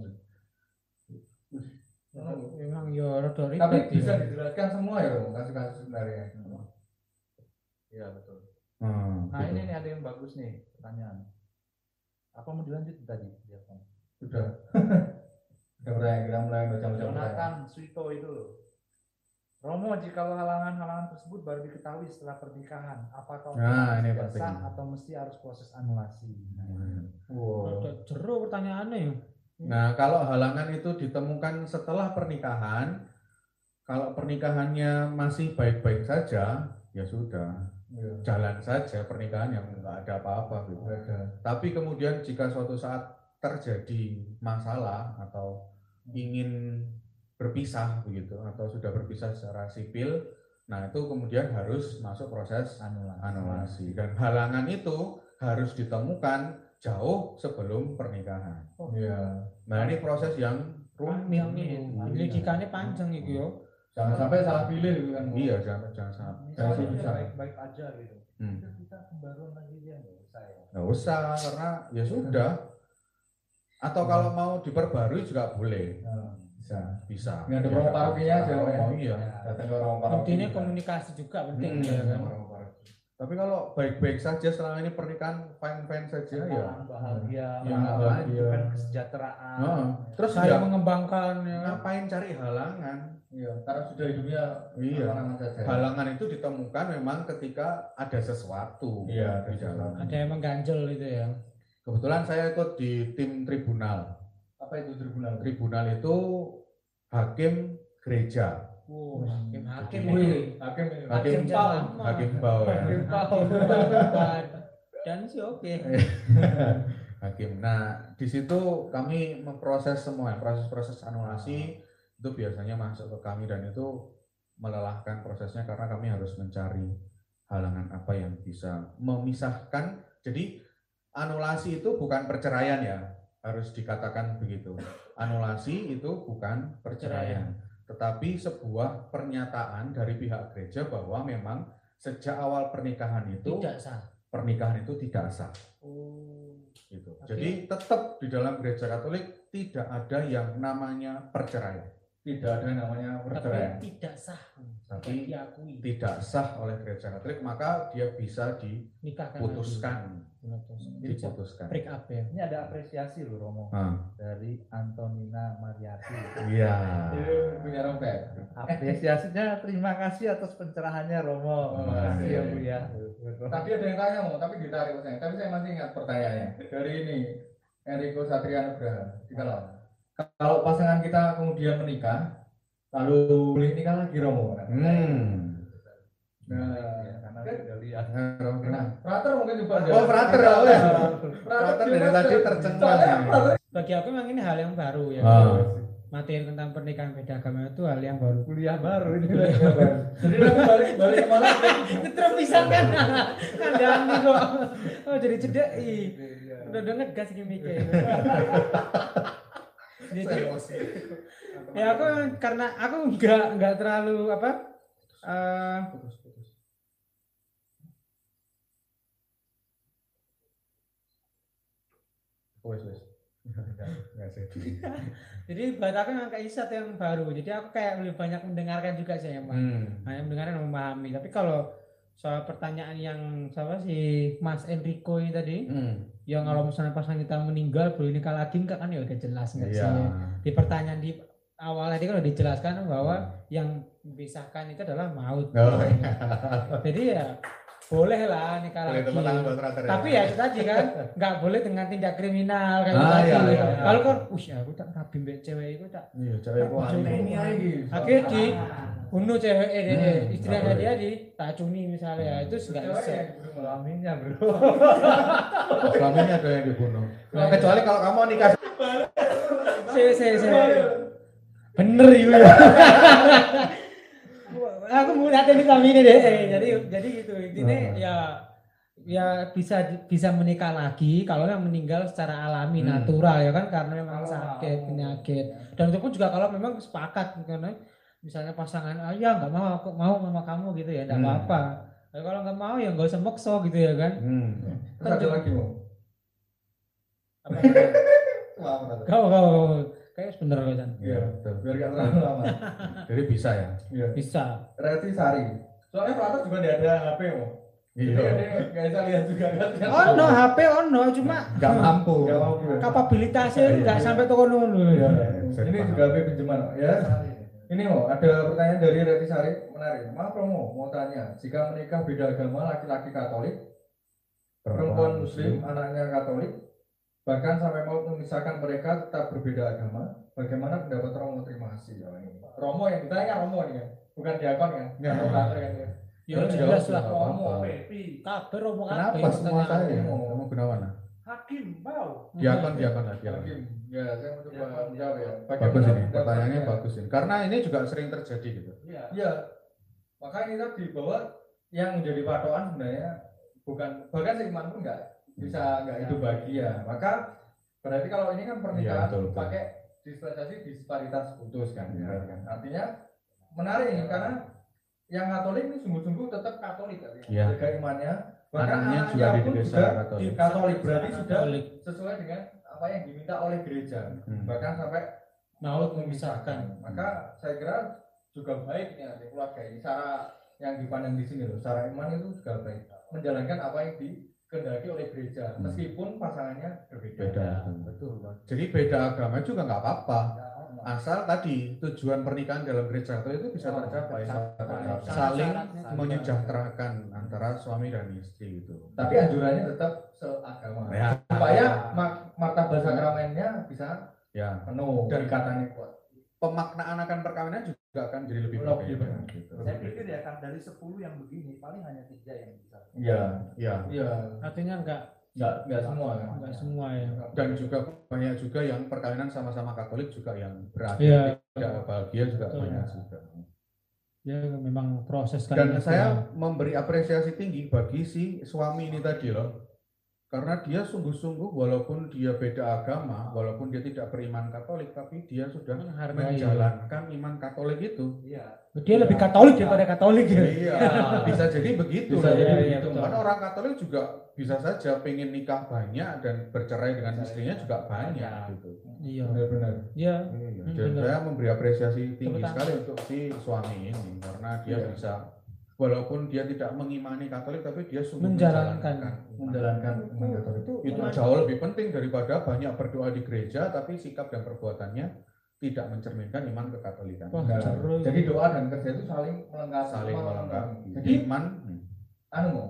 Speaker 4: Memang yo rada ribet.
Speaker 1: tapi
Speaker 4: ya.
Speaker 1: bisa dijelaskan semua ya kasus-kasus sebenarnya
Speaker 5: iya betul
Speaker 2: Hmm,
Speaker 5: nah
Speaker 2: gitu.
Speaker 5: ini nih ada yang bagus nih pertanyaan apa mau dilanjut tadi Biar Bang.
Speaker 1: sudah <laughs> sudah mulai kita mulai baca-baca
Speaker 5: Jonathan Suito itu loh. Romo, jikalau halangan-halangan tersebut baru diketahui setelah pernikahan, apakah
Speaker 2: Nah, ini
Speaker 5: sah atau mesti harus proses anulasi?
Speaker 2: Hmm.
Speaker 1: wow
Speaker 4: Rada jero pertanyaannya ya.
Speaker 2: Nah, kalau halangan itu ditemukan setelah pernikahan, kalau pernikahannya masih baik-baik saja, ya sudah,
Speaker 1: Iya.
Speaker 2: jalan saja pernikahan yang nggak ada apa-apa gitu.
Speaker 1: Ada.
Speaker 2: Tapi kemudian jika suatu saat terjadi masalah atau ingin berpisah begitu atau sudah berpisah secara sipil, nah itu kemudian harus masuk proses
Speaker 5: Anulasi.
Speaker 2: anulasi dan halangan itu harus ditemukan jauh sebelum pernikahan.
Speaker 1: Iya.
Speaker 2: Nah ini proses yang rumit.
Speaker 4: Penyelidikannya panjang iki yo.
Speaker 1: jangan sampai salah pilih gitu kan
Speaker 2: Iya jangan jangan sampai.
Speaker 5: Dia
Speaker 1: bisa.
Speaker 5: baik-baik aja gitu.
Speaker 2: Hmm.
Speaker 5: Udah kita pembaruan lagi dia nggak usah ya.
Speaker 2: Nggak usah karena ya sudah. Atau kalau mau diperbarui juga boleh,
Speaker 1: Nah, bisa
Speaker 2: bisa.
Speaker 1: Ini ada promo parokinya aja, Pak, ya?
Speaker 2: Oh iya.
Speaker 1: datang ke orang paroki
Speaker 4: Intinya komunikasi juga penting
Speaker 2: Hmm.
Speaker 4: ya kan.
Speaker 2: Tapi kalau baik-baik saja selama ini pernikahan fine-fine saja ya.
Speaker 5: Bahagia,
Speaker 2: Ya,
Speaker 1: bahagia.
Speaker 5: kan kesejahteraan.
Speaker 2: Heeh. Terus
Speaker 4: Saya
Speaker 2: ya
Speaker 4: mengembangkan ya
Speaker 2: ngapain cari halangan?
Speaker 1: Iya, karena sudah hidupnya
Speaker 2: Iya.
Speaker 1: aman-aman saja.
Speaker 2: Halangan itu ditemukan memang ketika ada sesuatu
Speaker 1: Iya,
Speaker 2: di
Speaker 1: ada
Speaker 2: dalam.
Speaker 4: Ada yang mengganjel itu ya.
Speaker 2: Kebetulan saya ikut di tim tribunal.
Speaker 1: Apa itu tribunal?
Speaker 2: Tribunal itu hakim gereja,
Speaker 4: Wow, hakim hakim
Speaker 1: Wih,
Speaker 4: ini.
Speaker 1: hakim ini.
Speaker 2: Hakim
Speaker 4: pau.
Speaker 2: hakim.
Speaker 4: Hakim pau. Dan sih oke. <laughs>
Speaker 2: hakim. Nah, di situ kami memproses semua proses-proses anulasi itu biasanya masuk ke kami dan itu melelahkan prosesnya karena kami harus mencari halangan apa yang bisa memisahkan. Jadi anulasi itu bukan perceraian ya, harus dikatakan begitu. Anulasi itu bukan perceraian, tetapi sebuah pernyataan dari pihak gereja bahwa memang sejak awal pernikahan itu
Speaker 4: Tidak sah.
Speaker 2: pernikahan itu tidak sah
Speaker 4: Oh.
Speaker 2: gitu. Jadi tetap di dalam gereja Katolik tidak ada yang namanya perceraian.
Speaker 1: Tidak ada yang namanya perceraian.
Speaker 4: Tapi tidak sah.
Speaker 2: Tapi
Speaker 4: Tidak diakui.
Speaker 2: tidak sah oleh gereja Katolik maka dia bisa diputuskan, diputuskan.
Speaker 4: Break up ya.
Speaker 5: Ini ada apresiasi loh Romo
Speaker 2: Ah,
Speaker 5: dari Antonina Mariati.
Speaker 2: iya.
Speaker 1: Punya rompet.
Speaker 5: Apresiasinya terima kasih atas pencerahannya Romo. Terima kasih ya Bu ya.
Speaker 1: Tadi ada yang tanya mau, tapi ditarik saya. Tapi saya masih ingat pertanyaannya. Dari ini Enrico Satria Nugraha. Kalau kalau pasangan kita kemudian menikah, lalu boleh nikah lagi Romo.
Speaker 2: Hmm.
Speaker 1: Nah,
Speaker 5: Ya, karena udah lihat.
Speaker 1: nah, frater mungkin juga ada.
Speaker 2: Oh, frater, oh ya.
Speaker 1: Di
Speaker 2: dari tadi tercengang.
Speaker 4: Bagi aku memang ini hal yang baru ya.
Speaker 2: Ah.
Speaker 4: Materi tentang pernikahan beda agama itu hal yang baru.
Speaker 5: Kuliah baru ini.
Speaker 1: Jadi nanti balik balik ke mana?
Speaker 4: Terpisahkan. Kandang kok. Oh jadi cedek. ih. Udah udah ngegas iki mikir. <laughs> Jadi ya aku karena aku nggak nggak terlalu apa
Speaker 2: Wes wes. <laughs> Nggak sedih.
Speaker 4: Jadi buat aku memang kayak Isat yang baru. Jadi aku kayak lebih banyak mendengarkan juga sih emang.
Speaker 2: Hmm.
Speaker 4: Hanya mendengarkan memahami. Tapi kalau soal pertanyaan yang siapa sih Mas Enrico ini tadi,
Speaker 2: Hmm.
Speaker 4: yang kalau misalnya pasangan kita meninggal boleh nikah lagi enggak kan ya udah jelas enggak sih?
Speaker 2: Iya.
Speaker 4: Di pertanyaan di awal tadi kan udah dijelaskan bahwa yang memisahkan itu adalah maut.
Speaker 2: Oh, <laughs>
Speaker 4: Jadi ya boleh lah nikah
Speaker 2: Boleh
Speaker 4: lagi.
Speaker 2: ya.
Speaker 4: Tapi ya itu tadi kan nggak boleh dengan tindak kriminal kayak
Speaker 2: Ah,
Speaker 4: tadi.
Speaker 2: iya, iya,
Speaker 5: iya.
Speaker 4: Kalau kan, ush aku tak rabi cewek itu tak
Speaker 2: Iya, cewek
Speaker 4: Aku
Speaker 1: ini lagi.
Speaker 4: Akhirnya di bunuh cewek eh,
Speaker 2: Hmm,
Speaker 4: istrinya
Speaker 2: nggak
Speaker 4: dia di tacuni misalnya itu nggak bisa.
Speaker 5: Suaminya bro.
Speaker 2: Suaminya ada yang dibunuh. Nah, kecuali kalau kamu nikah
Speaker 4: Si si si. Bener itu ya. aku mau lihat ini kami ini deh. Eh, Jadi jadi gitu intinya
Speaker 2: Hmm.
Speaker 4: ya ya bisa bisa menikah lagi kalau yang meninggal secara alami
Speaker 2: Hmm.
Speaker 4: natural ya kan karena memang sakit penyakit dan itu pun juga kalau memang sepakat karena misalnya pasangan ah ya nggak mau aku mau sama kamu gitu ya nggak
Speaker 2: Hmm.
Speaker 4: apa-apa Tapi kalau nggak mau ya nggak usah maksa gitu ya kan
Speaker 2: Hmm.
Speaker 1: Terus ada lagi <laughs> mau.
Speaker 4: Kau kau kayak bener kau Chan.
Speaker 2: Iya.
Speaker 1: Biar gak terlalu lama.
Speaker 2: Jadi bisa ya.
Speaker 1: Iya.
Speaker 4: bisa
Speaker 1: Reti Sari. Soalnya Prater juga tidak ada HP mau.
Speaker 2: Iya.
Speaker 1: nggak bisa lihat juga kan.
Speaker 4: oh no HP oh no cuma
Speaker 2: Nggak mampu.
Speaker 1: Nggak mampu. ya.
Speaker 4: kapabilitasnya
Speaker 2: Iya.
Speaker 4: nggak sampai ke kono
Speaker 1: Iya.
Speaker 4: ya.
Speaker 1: Ini juga HP pinjaman ya. Ini mau ada pertanyaan dari Reti Sari menarik. Maaf Romo, mau tanya, jika menikah beda agama laki-laki Katolik, perempuan Muslim, anaknya Katolik, bahkan sampai mau memisahkan mereka tetap berbeda agama, bagaimana pendapat Romo? Terima kasih. Ini. Romo yang ditanya Romo ini kan, bukan diakon kan?
Speaker 2: Ya.
Speaker 1: Romo kan ya.
Speaker 4: Ya jelas lah
Speaker 1: Romo.
Speaker 4: kabeh romo
Speaker 2: Kenapa semua saya?
Speaker 1: Mau.
Speaker 2: Kamu Gunawan?
Speaker 5: Hakim bau.
Speaker 2: Diakon, diakon lah, diakon.
Speaker 1: Hakim. Ya, saya mau coba
Speaker 5: Diakon,
Speaker 1: menjawab ya.
Speaker 2: Bagus ini, pertanyaannya bagus ini. Karena ini juga sering terjadi gitu.
Speaker 5: Iya.
Speaker 1: Iya. Maka ini tadi bahwa yang menjadi patokan sebenarnya bukan bahkan seiman pun nggak bisa nggak hidup bahagia. Maka berarti kalau ini kan pernikahan
Speaker 2: Iya, betul, betul.
Speaker 1: pakai dispensasi disparitas putus kan. Kan. Artinya menarik ini karena yang Katolik ini sungguh-sungguh tetap Katolik artinya
Speaker 2: Iya.
Speaker 1: jaga imannya. Bahkan
Speaker 2: Anaknya juga
Speaker 1: anaknya
Speaker 2: di
Speaker 1: pun
Speaker 2: desa
Speaker 1: juga
Speaker 2: Katolik.
Speaker 1: di Katolik berarti sudah
Speaker 4: Katolik.
Speaker 1: sesuai dengan apa yang diminta oleh gereja.
Speaker 2: Hmm.
Speaker 1: Bahkan sampai
Speaker 4: maut memisahkan
Speaker 1: maka saya kira juga baik ya di keluarga ini cara yang dipandang di sini loh secara iman itu juga baik menjalankan apa yang dikehendaki oleh gereja
Speaker 2: Hmm.
Speaker 1: meskipun pasangannya berbeda
Speaker 2: Beda.
Speaker 5: Betul.
Speaker 2: Jadi beda agama juga nggak apa-apa. Asal tadi tujuan pernikahan dalam gereja Katolik itu bisa
Speaker 1: Oh,
Speaker 2: tercapai. Saling menyejahterakan antara suami dan istri itu.
Speaker 1: tapi anjurannya tetap seagama
Speaker 2: Ya.
Speaker 1: supaya mak martabat sakramennya bisa
Speaker 2: Ya.
Speaker 1: penuh
Speaker 2: Dan-
Speaker 1: katanya kuat
Speaker 2: Pemaknaan akan perkawinan juga akan jadi lebih berbeda.
Speaker 1: benar.
Speaker 2: Gitu.
Speaker 5: Saya pikir ya kan dari 10 yang begini paling hanya tiga yang bisa.
Speaker 1: iya
Speaker 2: Ya.
Speaker 1: iya
Speaker 4: artinya enggak
Speaker 1: nggak nggak semua kan
Speaker 4: enggak semua ya
Speaker 2: Dan juga banyak juga yang perkawinan sama-sama Katolik juga yang berakhir
Speaker 4: Iya.
Speaker 2: tidak bahagia juga
Speaker 4: Betul.
Speaker 2: banyak juga.
Speaker 4: ya memang proses kan
Speaker 2: Dan saya memberi apresiasi tinggi bagi si suami ini tadi loh. Karena dia sungguh-sungguh walaupun dia beda agama, walaupun dia tidak beriman Katolik, tapi dia sudah
Speaker 4: menghargai
Speaker 2: menjalankan iman Katolik itu.
Speaker 5: Iya.
Speaker 4: dia lebih katolik daripada katolik ya
Speaker 2: Iya, bisa jadi begitu.
Speaker 1: Bisa
Speaker 2: loh.
Speaker 1: jadi
Speaker 4: begitu.
Speaker 2: Karena orang Katolik juga bisa saja pengen nikah banyak dan bercerai dengan istrinya juga banyak gitu.
Speaker 4: iya
Speaker 1: benar-benar
Speaker 4: iya
Speaker 2: Iya,
Speaker 4: Hmm,
Speaker 2: dan
Speaker 4: benar.
Speaker 2: saya memberi apresiasi tinggi
Speaker 4: Tepuk tangan.
Speaker 2: sekali untuk si suami ini karena dia
Speaker 1: Iya.
Speaker 2: bisa walaupun dia tidak mengimani Katolik tapi dia sungguh
Speaker 4: Menjalankan.
Speaker 1: menjalankan iman Katolik
Speaker 2: itu
Speaker 4: Iman.
Speaker 2: jauh lebih penting daripada banyak berdoa di gereja tapi sikap dan perbuatannya tidak mencerminkan iman kekatolikan.
Speaker 4: Wah,
Speaker 1: Nah,
Speaker 4: seru.
Speaker 1: jadi doa dan kerja itu saling melengkapi
Speaker 2: Saling melengkapi.
Speaker 1: jadi
Speaker 2: iman
Speaker 1: anu mau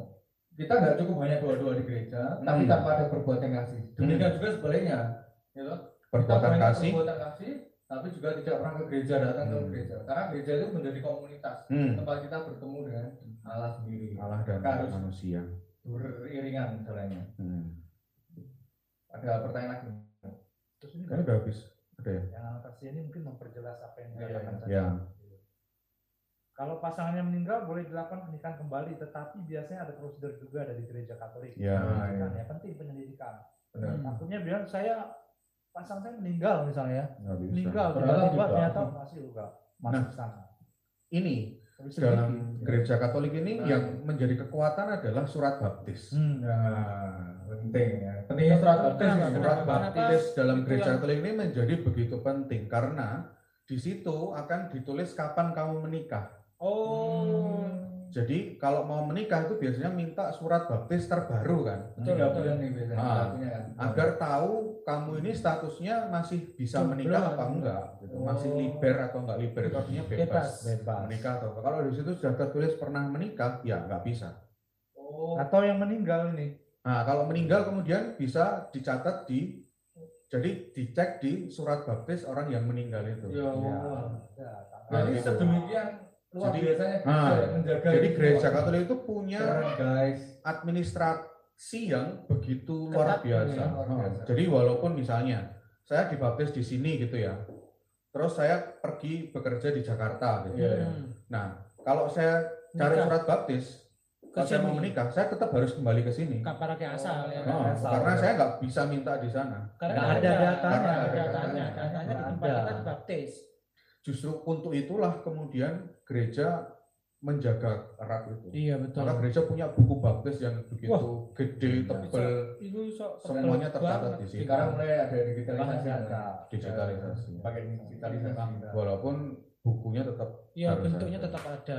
Speaker 1: kita nggak cukup hanya doa-doa di gereja tapi
Speaker 2: Hmm.
Speaker 1: tanpa ada perbuatan kasih demikian juga sebaliknya gitu kita
Speaker 2: perbuatan kasih.
Speaker 1: perbuatan kasih tapi juga tidak pernah ke gereja datang ke
Speaker 2: Hmm.
Speaker 1: gereja karena gereja itu menjadi komunitas
Speaker 2: Hmm.
Speaker 1: tempat kita bertemu dengan Allah sendiri
Speaker 2: Allah dan
Speaker 1: Maka harus
Speaker 2: manusia.
Speaker 1: beriringan jalannya
Speaker 2: Hmm.
Speaker 1: ada pertanyaan lagi
Speaker 5: Terus ini
Speaker 2: Kan udah habis. Ada ya?
Speaker 5: yang anotasi ini mungkin memperjelas apa yang
Speaker 1: Iya,
Speaker 5: dikatakan
Speaker 1: iya.
Speaker 5: tadi.
Speaker 2: Ya.
Speaker 5: Kalau pasangannya meninggal boleh dilakukan pernikahan kembali, tetapi biasanya ada prosedur juga dari gereja Katolik.
Speaker 2: Ya.
Speaker 1: Iya.
Speaker 5: Kan, ya penting penyelidikan.
Speaker 1: benar
Speaker 4: Hmm.
Speaker 5: Takutnya bilang saya pasang saya meninggal misalnya, ya.
Speaker 2: Nggak bisa.
Speaker 5: meninggal tiba-tiba ternyata masih juga masuk
Speaker 2: Nah.
Speaker 5: sana.
Speaker 2: Ini dalam gereja Katolik ini
Speaker 1: Nah.
Speaker 2: yang menjadi kekuatan adalah surat baptis.
Speaker 5: Hmm.
Speaker 1: Nah, penting ya. Pentingnya surat baptis.
Speaker 2: Surat
Speaker 4: Kenapa?
Speaker 2: baptis dalam gereja Katolik ini menjadi begitu penting karena di situ akan ditulis kapan kamu menikah.
Speaker 4: Oh.
Speaker 2: Jadi kalau mau menikah itu biasanya minta surat baptis terbaru kan,
Speaker 1: Betul, tiga bulan nih biasanya.
Speaker 2: Ah.
Speaker 1: kan.
Speaker 2: agar tahu kamu ini statusnya masih bisa menikah apa enggak, gitu. masih
Speaker 1: Oh.
Speaker 2: liber atau enggak liber itu artinya bebas,
Speaker 4: Bebas.
Speaker 5: Bebas.
Speaker 2: menikah atau enggak. Kalau di situ sudah tertulis pernah menikah, ya nggak bisa.
Speaker 1: Oh,
Speaker 5: Atau yang meninggal ini.
Speaker 2: Nah kalau meninggal kemudian bisa dicatat di jadi dicek di surat baptis orang yang meninggal itu.
Speaker 1: ya.
Speaker 5: Ya. Ya,
Speaker 2: Nah,
Speaker 1: Jadi
Speaker 2: gitu.
Speaker 1: sedemikian luar
Speaker 2: Jadi-
Speaker 1: biasanya
Speaker 2: Nah,
Speaker 1: gereja menjaga
Speaker 2: Jadi gereja. Katolik itu punya
Speaker 1: guys.
Speaker 2: administrasi yang begitu luar
Speaker 4: Ketat,
Speaker 2: biasa.
Speaker 1: ya, luar
Speaker 2: Oh,
Speaker 1: biasa.
Speaker 2: Jadi walaupun misalnya saya dibaptis di sini gitu ya, terus saya pergi bekerja di Jakarta gitu.
Speaker 1: Iya.
Speaker 4: Hmm.
Speaker 2: Nah kalau saya cari
Speaker 4: Nikah.
Speaker 2: surat baptis, kalau saya mau menikah, saya tetap harus kembali ke sini.
Speaker 4: Kapara ke asal ya.
Speaker 2: Oh,
Speaker 5: asal,
Speaker 2: karena
Speaker 5: ya.
Speaker 2: saya nggak bisa minta di sana.
Speaker 4: Karena
Speaker 5: Nggak ada datanya.
Speaker 4: Ada datanya.
Speaker 1: datanya.
Speaker 4: Di tempat
Speaker 5: ada.
Speaker 4: kita dibaptis.
Speaker 2: Justru untuk itulah kemudian gereja menjaga erat itu.
Speaker 4: Iya betul.
Speaker 2: Maka gereja punya buku baptis yang begitu gede, tebel,
Speaker 4: Itu sok
Speaker 2: semuanya tercatat di sini.
Speaker 1: Sekarang mulai ada digitalisasi.
Speaker 5: Ada.
Speaker 2: digitalisasi.
Speaker 1: Pakai digitalisasi.
Speaker 2: Walaupun bukunya tetap
Speaker 4: Iya bentuknya
Speaker 2: ada.
Speaker 4: tetap ada.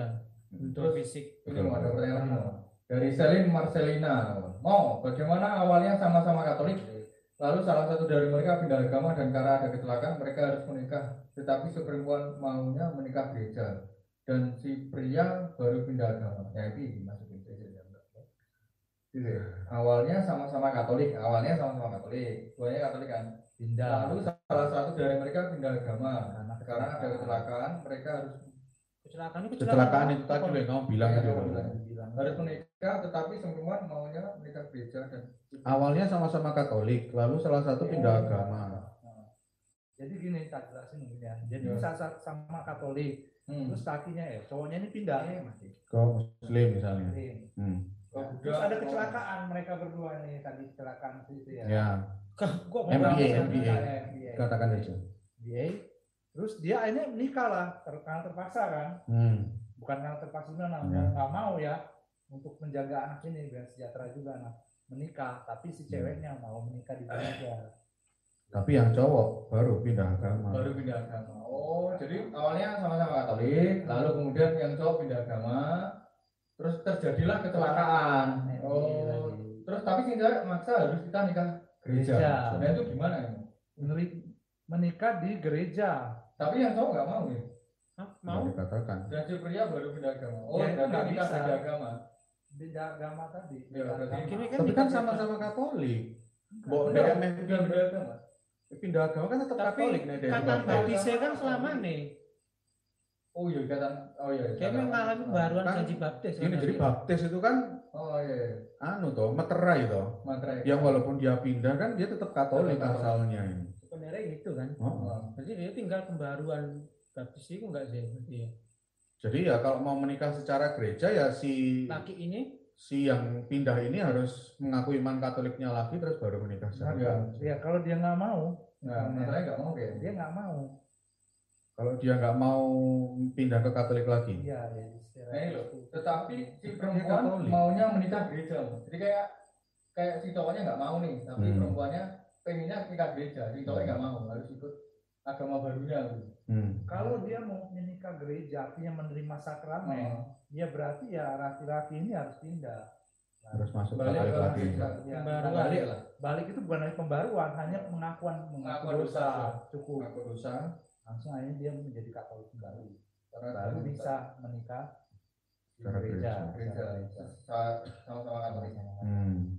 Speaker 4: Bentuk
Speaker 1: Terus,
Speaker 4: fisik.
Speaker 1: Ini mau ada pertanyaan. Dari Selin Marcelina. Mau, bagaimana awalnya sama-sama Katolik? Lalu salah satu dari mereka pindah agama dan karena ada kecelakaan mereka harus menikah. Tetapi si perempuan maunya menikah gereja dan si pria baru pindah agama. Ya itu dimasukin saja. Gitu ya. Awalnya sama-sama Katolik, awalnya sama-sama Katolik. Duanya Katolik kan.
Speaker 5: Pindah.
Speaker 1: Lalu salah satu dari mereka pindah agama.
Speaker 5: Karena
Speaker 1: Sekarang ada kecelakaan, mereka harus
Speaker 4: Kecelakaan itu
Speaker 2: kecelakaan itu tadi yang kamu bilang
Speaker 1: bilang.
Speaker 5: Dibilang.
Speaker 1: harus menikah, tetapi semua maunya menikah gereja dan
Speaker 2: Awalnya sama-sama Katolik, lalu salah satu pindah
Speaker 1: Oh.
Speaker 2: agama.
Speaker 5: Jadi gini tak jelasin mungkin ya. Jadi
Speaker 1: Ya.
Speaker 5: sama Katolik,
Speaker 1: hmm.
Speaker 5: terus kakinya ya, cowoknya ini pindah ya masih.
Speaker 2: Ke Muslim misalnya.
Speaker 5: Muslim.
Speaker 2: Hmm.
Speaker 1: Oh,
Speaker 5: Terus ada kecelakaan mereka berdua nih tadi kecelakaan itu ya.
Speaker 2: Ya,
Speaker 4: Kok
Speaker 2: MBA, MBA.
Speaker 5: MBA.
Speaker 2: katakan aja.
Speaker 5: MBA. Terus dia akhirnya menikah lah ter- karena terpaksa kan.
Speaker 2: Hmm.
Speaker 5: Bukan karena terpaksa benar,
Speaker 2: Ya.
Speaker 5: nggak mau ya untuk menjaga anak ini biar sejahtera juga anak menikah. Tapi si
Speaker 2: Hmm.
Speaker 5: ceweknya mau menikah di gereja.
Speaker 2: Tapi yang cowok baru pindah agama.
Speaker 1: baru pindah agama. Oh, jadi awalnya sama-sama Katolik, lalu kemudian yang cowok pindah agama, terus terjadilah kecelakaan.
Speaker 5: MBA
Speaker 1: Oh,
Speaker 5: lagi.
Speaker 1: terus tapi sih cewek maksa harus kita nikah gereja.
Speaker 5: Gereja.
Speaker 1: Nah itu gimana ya?
Speaker 5: Menikah di gereja.
Speaker 1: Tapi yang cowok nggak mau ya.
Speaker 4: Hah,
Speaker 2: Mau dikatakan.
Speaker 1: Dan si pria baru pindah agama. Oh,
Speaker 5: Ya, nggak
Speaker 1: nikah
Speaker 5: bisa.
Speaker 1: beda agama.
Speaker 5: Beda agama tadi.
Speaker 1: Ya.
Speaker 4: Ini
Speaker 2: Tapi kan sama-sama Katolik.
Speaker 1: Udah,
Speaker 2: dia meh
Speaker 1: beda agama.
Speaker 2: pindah agama kan tetap
Speaker 4: Tapi
Speaker 2: Katolik nih dia
Speaker 4: kata baptisnya kan selama nih.
Speaker 1: Oh iya, ikatan. Oh iya.
Speaker 4: Kayak
Speaker 1: ikatan.
Speaker 4: mengalami baruan
Speaker 2: Kan
Speaker 4: janji baptis.
Speaker 2: Ini
Speaker 4: kan,
Speaker 2: jadi baptis itu kan
Speaker 1: Oh iya, iya.
Speaker 2: anu toh, meterai toh.
Speaker 1: Materai.
Speaker 2: Yang walaupun dia pindah kan dia tetap Katolik asalnya ini.
Speaker 4: Sebenarnya gitu kan.
Speaker 2: Oh.
Speaker 1: Oh.
Speaker 4: Jadi dia tinggal pembaruan baptis itu enggak sih? Iya.
Speaker 2: Jadi ya kalau mau menikah secara gereja ya si
Speaker 4: Laki ini
Speaker 2: si yang pindah ini harus mengaku iman Katoliknya lagi terus baru menikah secara
Speaker 1: Iya.
Speaker 2: gereja.
Speaker 5: Ya kalau dia nggak mau,
Speaker 1: Nah, nggak mau kayak.
Speaker 5: dia nggak mau.
Speaker 2: Kalau dia nggak mau pindah ke Katolik lagi.
Speaker 5: Iya, ya. secara-
Speaker 1: Nah, ini loh. Tetapi si
Speaker 2: Dia
Speaker 1: perempuan maunya menikah gereja. Jadi kayak kayak si cowoknya nggak mau nih, tapi
Speaker 2: Hmm.
Speaker 1: perempuannya pengennya nikah gereja. Si cowoknya nggak mau, harus ikut agama barunya.
Speaker 2: Hmm.
Speaker 5: Kalau dia mau menikah gereja, artinya menerima sakramen,
Speaker 1: Oh.
Speaker 5: ya berarti ya laki-laki ini harus pindah.
Speaker 2: Harus masuk
Speaker 1: Balik ke
Speaker 2: lagi.
Speaker 1: gereja.
Speaker 5: Ya.
Speaker 1: Balik lah.
Speaker 5: balik itu bukan lagi pembaruan, hanya pengakuan mengaku
Speaker 1: Pengakuan
Speaker 5: dosa.
Speaker 1: dosa.
Speaker 5: Cukup.
Speaker 1: Aku dosa
Speaker 5: Langsung akhirnya dia menjadi Katolik kembali.
Speaker 1: karena
Speaker 5: Baru
Speaker 1: dia
Speaker 5: bisa menikah di gereja.
Speaker 1: gereja.
Speaker 5: Gereja.
Speaker 1: Sa- Sama-sama Katolik.
Speaker 2: Hmm.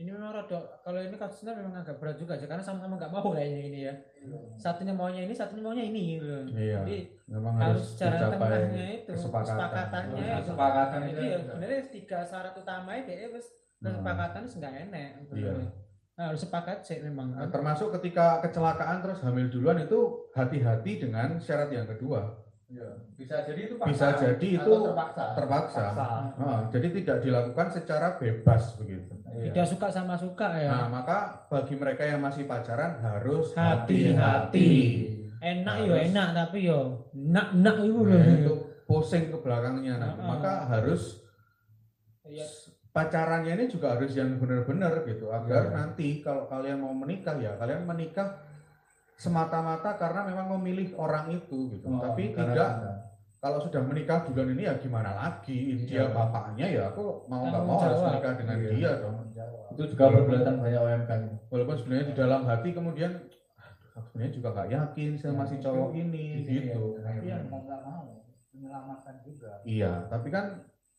Speaker 4: Ini memang rada kalau ini kasusnya memang agak berat juga sih karena sama-sama nggak mau kayaknya ini ya. Satunya maunya ini, satunya maunya ini gitu.
Speaker 2: Iya.
Speaker 4: Jadi
Speaker 2: Memang
Speaker 4: harus
Speaker 2: dicapai
Speaker 4: tengahnya itu
Speaker 2: kesepakatan.
Speaker 4: kesepakatannya itu.
Speaker 1: kesepakatan itu
Speaker 4: Jadi ya sebenarnya tiga syarat utamanya dia wis
Speaker 2: Hmm.
Speaker 4: kesepakatan wis nggak enak.
Speaker 2: Iya.
Speaker 4: Nah, harus sepakat sih memang
Speaker 2: Nah,
Speaker 4: kan.
Speaker 2: termasuk ketika kecelakaan terus hamil duluan itu hati-hati dengan syarat yang kedua.
Speaker 1: Bisa jadi itu
Speaker 2: Bisa
Speaker 1: paksaan
Speaker 2: jadi
Speaker 1: atau
Speaker 2: itu
Speaker 1: terpaksa.
Speaker 2: terpaksa.
Speaker 5: Paksa.
Speaker 2: Ah, jadi tidak dilakukan secara bebas begitu.
Speaker 1: Iya.
Speaker 4: Tidak suka sama suka ya.
Speaker 2: Nah, maka bagi mereka yang masih pacaran harus
Speaker 4: Hati-hati. Enak yo
Speaker 2: Harus.
Speaker 4: enak tapi yo nak nak itu loh.
Speaker 2: Nah, itu posing ke belakangnya nanti.
Speaker 4: Ah.
Speaker 2: Maka harus
Speaker 4: Iya.
Speaker 2: pacarannya ini juga harus yang benar-benar gitu agar
Speaker 1: Iya.
Speaker 2: nanti kalau kalian mau menikah ya kalian menikah semata-mata karena memang memilih orang itu gitu.
Speaker 1: Oh,
Speaker 2: Tapi tidak
Speaker 1: cinta.
Speaker 2: kalau sudah menikah duluan ini ya gimana lagi dia
Speaker 1: Iya.
Speaker 2: bapaknya ya aku mau nggak
Speaker 4: Tanggung
Speaker 2: mau harus menikah dengan
Speaker 1: Iya.
Speaker 2: dia dong
Speaker 1: itu juga pergulatan banyak UMK ini.
Speaker 2: walaupun sebenarnya di dalam hati kemudian "Aduh, aku sebenarnya juga nggak yakin sama si cowok ini
Speaker 1: Di sini
Speaker 2: gitu
Speaker 1: ya.
Speaker 5: Tapi ya mau nggak mau menyelamatkan juga.
Speaker 2: iya tapi kan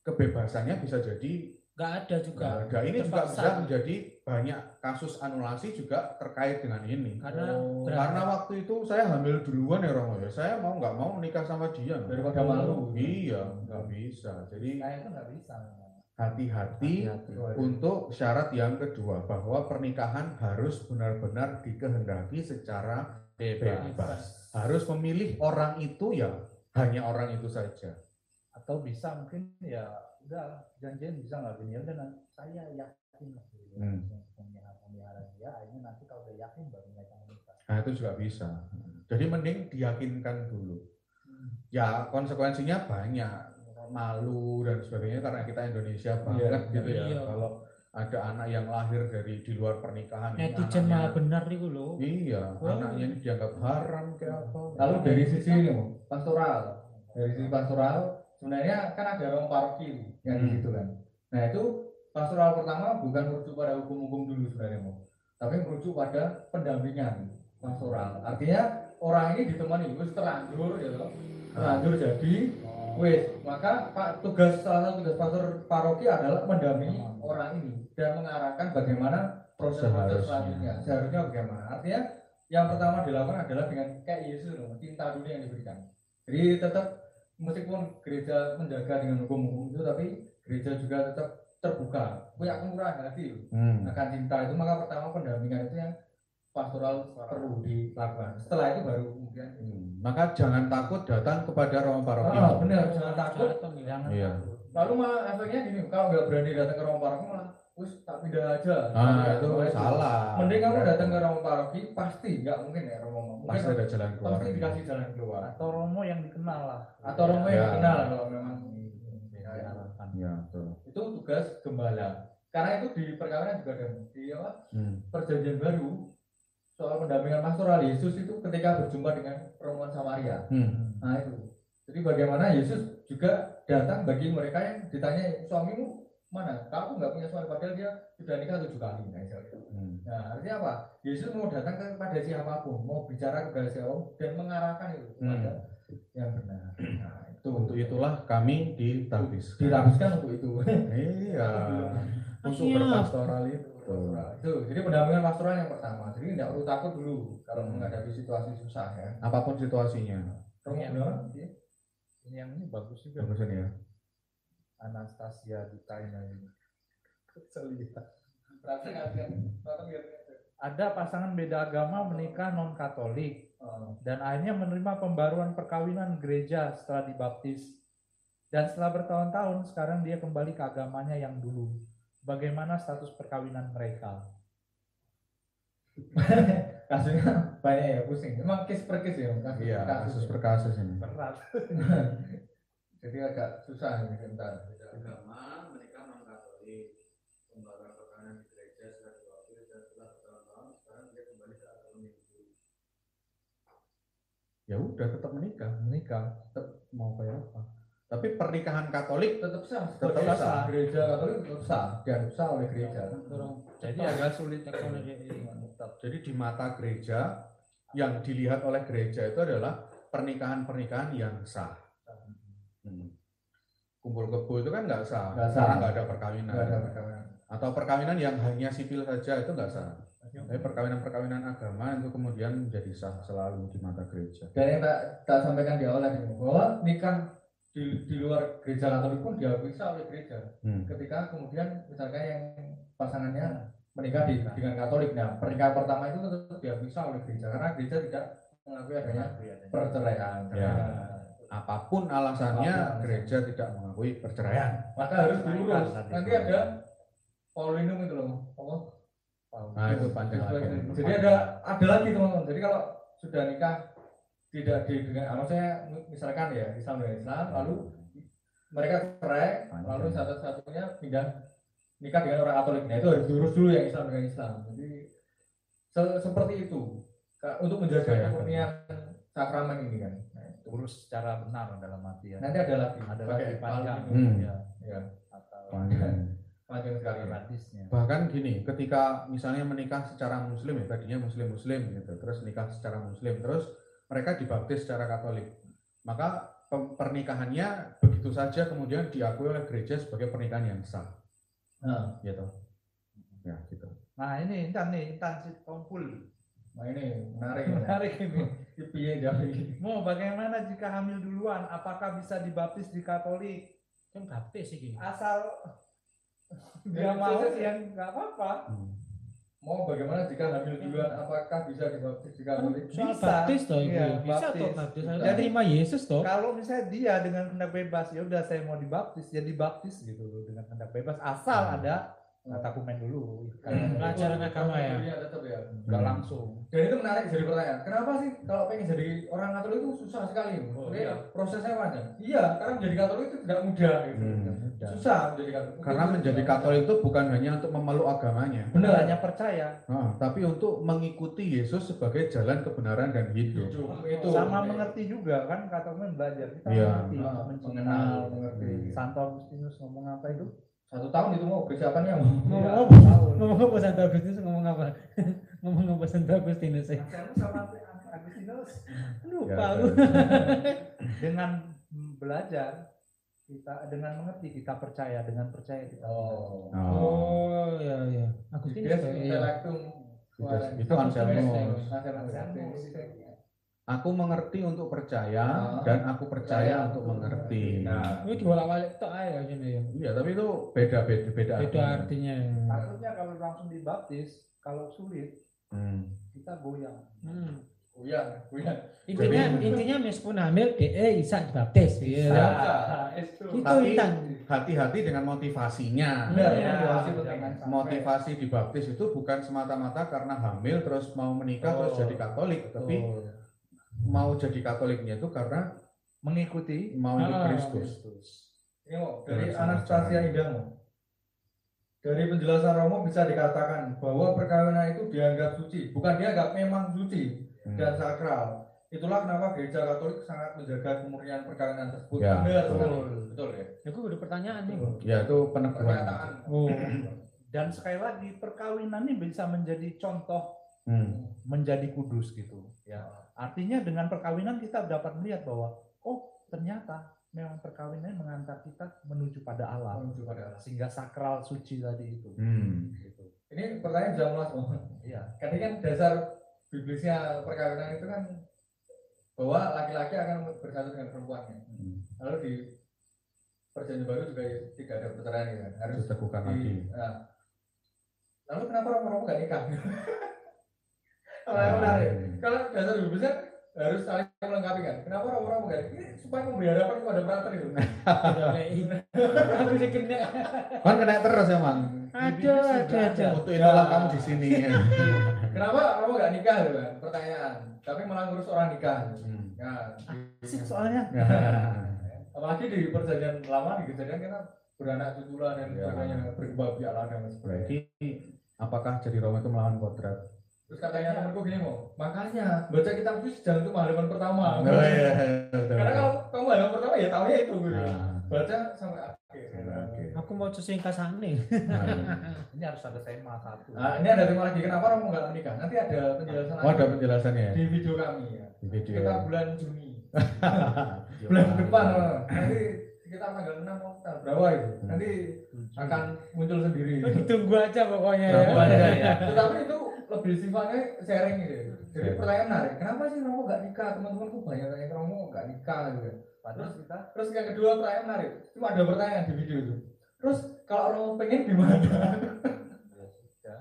Speaker 2: kebebasannya bisa jadi
Speaker 4: Nggak ada juga.
Speaker 2: nggak ada. Ini juga bisa menjadi banyak kasus anulasi juga terkait dengan ini.
Speaker 4: Karena
Speaker 1: Oh,
Speaker 2: karena waktu itu saya hamil duluan ya Romo ya. Saya mau nggak mau nikah sama dia.
Speaker 1: Daripada malu.
Speaker 2: iya nggak bisa. Jadi
Speaker 5: Saya itu nggak bisa.
Speaker 2: hati-hati untuk syarat yang kedua bahwa pernikahan harus benar-benar dikehendaki secara bebas. Harus memilih orang itu ya hanya orang itu saja.
Speaker 5: Atau bisa mungkin ya udah janjian bisa nggak gini ya udah nanti saya yakin lah gitu.
Speaker 2: Hmm.
Speaker 5: Pemelihara pemelihara dia akhirnya nanti kalau udah yakin baru mereka menikah.
Speaker 2: Nah itu juga bisa. Jadi mending diyakinkan dulu. Ya konsekuensinya banyak malu dan sebagainya karena kita Indonesia banget
Speaker 1: Iya,
Speaker 2: gitu ya.
Speaker 4: iya.
Speaker 2: Kalau ada anak yang lahir dari di luar pernikahan
Speaker 4: netizen
Speaker 2: anaknya-
Speaker 4: malah benar nih lho.
Speaker 2: Iya,
Speaker 4: Wah.
Speaker 2: anaknya ini dianggap haram kayak apa.
Speaker 1: Lalu dari sisi ini, pastoral, dari sisi pastoral, sebenarnya kan ada ruang paroki yang
Speaker 2: Hmm.
Speaker 1: situ kan. Nah itu pastoral pertama bukan merujuk pada hukum-hukum dulu sebenarnya, Mo, tapi merujuk pada pendampingan pastoral. Artinya orang ini ditemani, wis terlanjur ya toh. terlanjur jadi, wis maka pak tugas salah satu tugas pastor paroki adalah mendampingi orang ini dan mengarahkan bagaimana proses-proses
Speaker 2: Seharusnya.
Speaker 1: selanjutnya. Seharusnya bagaimana? Artinya yang pertama dilakukan adalah dengan kayak Yesus loh, cinta dunia yang diberikan. Jadi tetap meskipun gereja menjaga dengan hukum-hukum itu, tapi gereja juga tetap terbuka, punya kemurahan hati
Speaker 2: Hmm.
Speaker 1: akan cinta itu. Maka pertama pendampingan itu yang pastoral perlu dilakukan. Setelah itu baru kemudian
Speaker 2: Hmm, Maka jangan takut datang kepada ruang paroki.
Speaker 1: Ah, benar, jangan takut.
Speaker 4: Ya.
Speaker 2: Iya.
Speaker 5: takut.
Speaker 1: Lalu malah efeknya gini, kalau nggak berani datang ke ruang paroki malah, us tak pindah aja.
Speaker 2: Ah,
Speaker 1: Tidak,
Speaker 2: itu
Speaker 1: boleh.
Speaker 2: salah.
Speaker 1: Mending kamu datang ke ruang paroki, pasti nggak mungkin ya ruang mungkin
Speaker 2: Pasti ada jalan keluar.
Speaker 1: pasti dikasih jalan keluar.
Speaker 5: Atau romo yang dikenal lah.
Speaker 1: Atau romo yang
Speaker 2: Ya.
Speaker 1: dikenal kalau memang
Speaker 5: diarahkan.
Speaker 2: Ya, betul.
Speaker 1: itu tugas gembala. Karena itu di perkawinan juga ada di apa,
Speaker 2: Hmm.
Speaker 1: perjanjian baru soal pendampingan pastoral Yesus itu ketika berjumpa dengan perempuan Samaria.
Speaker 2: Hmm.
Speaker 1: Nah itu. Jadi bagaimana Yesus juga datang bagi mereka yang ditanya suamimu mana? Kamu nggak punya suami padahal dia sudah nikah tujuh kali. Nah, misalnya.
Speaker 2: Hmm.
Speaker 1: Nah, artinya apa? Yesus mau datang kepada siapa pun, mau bicara kepada siapa pun dan mengarahkan itu kepada yang benar. Nah, itu
Speaker 2: Untuk itulah kami ditabis.
Speaker 1: dirabiskan untuk itu.
Speaker 2: Iya. <laughs> Untuk
Speaker 4: Siap.
Speaker 2: berpastoral itu.
Speaker 1: itu. Jadi pendampingan pastoral yang pertama. Jadi tidak perlu takut dulu kalau
Speaker 2: Hmm.
Speaker 1: menghadapi situasi susah ya.
Speaker 2: Apa pun situasinya.
Speaker 1: Kamu
Speaker 5: Iya.
Speaker 1: benar?
Speaker 5: Ini yang ini bagus juga.
Speaker 2: Bagus ini ya.
Speaker 5: Anastasia Dikaina ini.
Speaker 1: Perhatikan.
Speaker 5: Ada pasangan beda agama menikah non Katolik
Speaker 1: Oh.
Speaker 5: dan akhirnya menerima pembaruan perkawinan gereja setelah dibaptis. Dan setelah bertahun-tahun sekarang dia kembali ke agamanya yang dulu. Bagaimana status perkawinan mereka? <laughs>
Speaker 1: Kasusnya banyak ya pusing. Memang case per case ya. Kasus
Speaker 2: Iya,
Speaker 1: per
Speaker 2: kasus
Speaker 1: ya.
Speaker 2: per kasus ini.
Speaker 5: Berat. <laughs>
Speaker 1: Jadi agak susah ini sebentar.
Speaker 2: agama menikah non katolik pembaruan perkawinan di gereja setelah dibaptis dan setelah bertahun-tahun sekarang dia kembali ke agama minggu ya udah tetap menikah menikah tetap mau kayak apa tapi pernikahan katolik
Speaker 1: Tetap sah.
Speaker 2: Tetap
Speaker 1: Sebagai
Speaker 2: sah.
Speaker 1: Gereja Katolik tetap sah. Dianggap sah oleh gereja.
Speaker 5: Jadi agak sulit
Speaker 2: tetap jadi di mata gereja yang dilihat oleh gereja itu adalah pernikahan-pernikahan yang sah. Kumpul kebo itu kan nggak sah
Speaker 1: Nggak sah.
Speaker 2: nggak ada perkawinan
Speaker 1: Nggak ada perkawinan.
Speaker 2: atau perkawinan yang hanya sipil saja itu nggak sah tapi perkawinan-perkawinan agama itu kemudian menjadi sah selalu di mata gereja
Speaker 1: Dan yang tak, tak sampaikan di awal tadi bahwa nikah di, di luar gereja Katolik pun diakui sah oleh gereja.
Speaker 2: Hmm.
Speaker 1: Ketika kemudian misalkan yang pasangannya menikah di, dengan Katolik, nah pernikahan pertama itu tetap diakui sah oleh gereja karena gereja tidak mengakui adanya perceraian.
Speaker 2: Ya. Apa pun alasannya
Speaker 1: Apa pun
Speaker 2: gereja tidak mengakui perceraian
Speaker 1: Maka harus diurus.
Speaker 5: Tadi.
Speaker 1: Nanti ada Paulinum itu loh. Apa?
Speaker 2: nah itu panjang lagi
Speaker 1: Jadi ada ada lagi teman-teman. Jadi kalau sudah nikah tidak di dengan maksudnya misalkan ya Islam dengan Islam lalu mereka cerai lalu satu-satunya pindah nikah dengan orang Katolik nah itu harus diurus dulu yang Islam dengan Islam jadi se- seperti itu untuk menjaga
Speaker 2: Saya-
Speaker 1: kemurnian sakramen ini kan Nah.
Speaker 5: Urus secara benar dalam artian
Speaker 1: nanti ada lagi
Speaker 5: ada
Speaker 1: pakai
Speaker 5: lagi panjang.
Speaker 2: Hmm.
Speaker 5: ya
Speaker 1: ya
Speaker 5: atau
Speaker 2: Panjang. <laughs>
Speaker 1: panjang sekali
Speaker 5: radisnya
Speaker 2: Bahkan gini, ketika misalnya menikah secara muslim ya, tadinya muslim-muslim gitu, terus nikah secara muslim, terus mereka dibaptis secara katolik. Maka pe- pernikahannya begitu saja kemudian diakui oleh gereja sebagai pernikahan yang sah,
Speaker 1: nah,
Speaker 2: gitu. Ya, gitu.
Speaker 5: nah ini intan nih intan si
Speaker 1: nah ini menarik ini.
Speaker 5: menarik ini
Speaker 1: jadi
Speaker 5: mau bagaimana jika hamil duluan apakah bisa dibaptis di Katolik
Speaker 4: Kan baptis iki.
Speaker 5: asal <laughs> dia
Speaker 1: Ya,
Speaker 5: mau
Speaker 1: saya-
Speaker 5: yang nggak apa-apa
Speaker 2: Hmm.
Speaker 1: mau bagaimana jika hamil duluan apakah bisa dibaptis di Katolik
Speaker 4: Soal
Speaker 5: Bisa.
Speaker 4: baptis toh.
Speaker 5: Iya,
Speaker 4: Bisa
Speaker 5: baptis.
Speaker 4: toh baptis.
Speaker 1: Bisa.
Speaker 4: Dia terima Yesus toh.
Speaker 5: kalau misalnya dia dengan kehendak bebas ya udah saya mau dibaptis ya dibaptis gitu loh dengan kehendak bebas asal
Speaker 2: Hmm.
Speaker 5: ada katakumen dulu
Speaker 1: Hmm.
Speaker 4: Pelajaran agama ya.
Speaker 1: Iya, tetap ya
Speaker 5: nggak
Speaker 2: Hmm.
Speaker 5: langsung
Speaker 1: Dan itu menarik jadi pertanyaan. Kenapa sih kalau pengen jadi orang Katolik itu susah sekali?
Speaker 5: Oh,
Speaker 1: Oke,
Speaker 5: iya.
Speaker 1: prosesnya panjang. Iya, karena menjadi Katolik itu tidak mudah gitu.
Speaker 2: Hmm.
Speaker 1: Susah menjadi Katolik.
Speaker 2: Karena menjadi Katolik itu bukan hanya untuk memeluk agamanya,
Speaker 1: benar.
Speaker 5: hanya percaya
Speaker 2: Nah, tapi untuk mengikuti Yesus sebagai jalan kebenaran dan hidup.
Speaker 1: Hidup itu
Speaker 5: sama mengerti juga kan katakumen belajar kita
Speaker 2: Iya.
Speaker 5: mengerti
Speaker 1: Ah,
Speaker 5: mengenal
Speaker 1: mengenal, mengerti.
Speaker 5: Santo Agustinus ngomong apa itu
Speaker 1: Satu tahun itu mau persiapannya mau.
Speaker 4: Ngomong apa? <laughs> Ngomong apa Santo Agustinus ngomong apa? ngomong apa Santo Agustinus ya?
Speaker 5: Sama Agustinus
Speaker 4: Lupa
Speaker 2: Ya,
Speaker 4: aku. <laughs>
Speaker 5: dengan belajar kita dengan mengerti kita percaya dengan percaya kita
Speaker 1: Oh.
Speaker 2: Oh.
Speaker 4: Oh, iya iya. Agustinus.
Speaker 2: Itu- itu Anselmus.
Speaker 1: Anselmus.
Speaker 2: Aku mengerti untuk percaya
Speaker 1: Ah.
Speaker 2: dan aku percaya untuk mengerti.
Speaker 1: Nah,
Speaker 4: Ini dibolak-balik tok ae ya jane ya.
Speaker 2: Iya, tapi itu beda beda beda.
Speaker 4: Beda
Speaker 2: artinya.
Speaker 4: artinya.
Speaker 5: takutnya kalau langsung dibaptis kalau sulit
Speaker 2: Hmm.
Speaker 5: kita goyang
Speaker 4: Hmm.
Speaker 1: Uyan, uyan.
Speaker 4: Intinya
Speaker 2: Jadi-
Speaker 4: intinya meskipun hamil DE bisa dibaptis. Iya.
Speaker 5: Nah, itu
Speaker 4: Itu
Speaker 2: Tapi
Speaker 4: intan.
Speaker 2: hati-hati dengan motivasinya.
Speaker 1: Benar,
Speaker 4: Iya.
Speaker 1: motivasi.
Speaker 2: Motivasi dibaptis itu bukan semata-mata karena hamil terus mau menikah terus
Speaker 5: Oh.
Speaker 2: jadi Katolik, tapi
Speaker 5: Betul.
Speaker 2: Mau jadi Katoliknya itu karena
Speaker 5: mengikuti
Speaker 2: mau ikut
Speaker 4: Ah.
Speaker 2: Kristus.
Speaker 1: Ini mau dari Anastasia mau. Dari penjelasan Romo bisa dikatakan bahwa perkawinan itu dianggap suci, bukan dianggap memang suci
Speaker 2: Hmm.
Speaker 1: dan sakral. Itulah kenapa gereja Katolik sangat menjaga kemurnian perkawinan tersebut.
Speaker 2: Ya,
Speaker 1: Benar
Speaker 2: betul.
Speaker 1: sekali. Betul ya.
Speaker 4: Ya gue ada pertanyaan nih.
Speaker 2: Ya itu peneguhan.
Speaker 4: Oh.
Speaker 5: dan sekali lagi perkawinan ini bisa menjadi contoh
Speaker 2: Hmm.
Speaker 5: menjadi kudus gitu ya artinya dengan perkawinan kita dapat melihat bahwa oh ternyata memang perkawinan mengantar kita menuju pada Allah
Speaker 1: Menuju pada Allah.
Speaker 5: sehingga sakral suci tadi itu
Speaker 2: Hmm.
Speaker 5: gitu
Speaker 1: Ini pertanyaan bisa mulas Bang.
Speaker 5: iya
Speaker 1: Karena kan dasar biblisnya perkawinan itu kan bahwa laki-laki akan bersatu dengan perempuannya.
Speaker 2: Hmm.
Speaker 1: Lalu di perjanjian baru juga tidak ada perceraian ya. Harus
Speaker 2: Diteguhkan
Speaker 1: di,
Speaker 2: lagi.
Speaker 1: nah. Lalu kenapa orang-orang gak nikah? <laughs> Kalau yang menarik, kalau dasar biblisnya harus saling melengkapi kan. Kenapa orang-orang gak nikah? Ini supaya memberi harapan kepada prater itu.
Speaker 4: Aku <laughs> kena.
Speaker 2: Kan kena terus emang.
Speaker 4: Aduh, aduh, aduh.
Speaker 2: Untuk itulah kamu di sini.
Speaker 1: Kenapa kamu gak nikah gitu kan? Pertanyaan. Tapi malah ngurus orang nikah.
Speaker 2: Hmm.
Speaker 1: Nah,
Speaker 5: asik soalnya
Speaker 1: apalagi di perjanjian lama di kejadian kita beranak cuculah dan
Speaker 2: Ya.
Speaker 1: sebagainya berkembang biaklah dan sebagainya.
Speaker 2: Berarti apakah jadi Roma itu melawan kodrat?
Speaker 1: Terus katanya temanku gini mau, makanya baca kitab suci jangan cuma halaman pertama.
Speaker 2: Oh iya. betul.
Speaker 1: Karena kalau kamu halaman pertama ya tahunya itu gitu.
Speaker 2: Nah,
Speaker 1: Baca sampai akhir.
Speaker 2: oke.
Speaker 4: Aku mau sesingkasane.
Speaker 2: Nah, <laughs>
Speaker 5: ini harus ada tema satu
Speaker 1: Nah, ini ada tema lagi kenapa orang nggak nikah? Nanti ada penjelasan
Speaker 2: Oh ada penjelasannya ya?
Speaker 1: di video kami ya.
Speaker 2: Di video.
Speaker 1: Kita bulan Juni, <laughs> bulan depan oh. nanti kita tanggal 6 atau tanggal berapa itu? Nanti akan muncul sendiri.
Speaker 4: Ditunggu aja pokoknya ya.
Speaker 1: Tunggu aja ya. Tetapi itu lebih sifatnya sharing gitu. Jadi
Speaker 2: Sharing.
Speaker 1: pertanyaan menarik, kenapa sih Romo gak nikah? Teman-temanku banyak yang Romo gak nikah gitu.
Speaker 5: padahal kita
Speaker 1: Terus yang kedua pertanyaan menarik, cuma ada pertanyaan di video itu. Terus kalau Romo pengen gimana?
Speaker 5: ya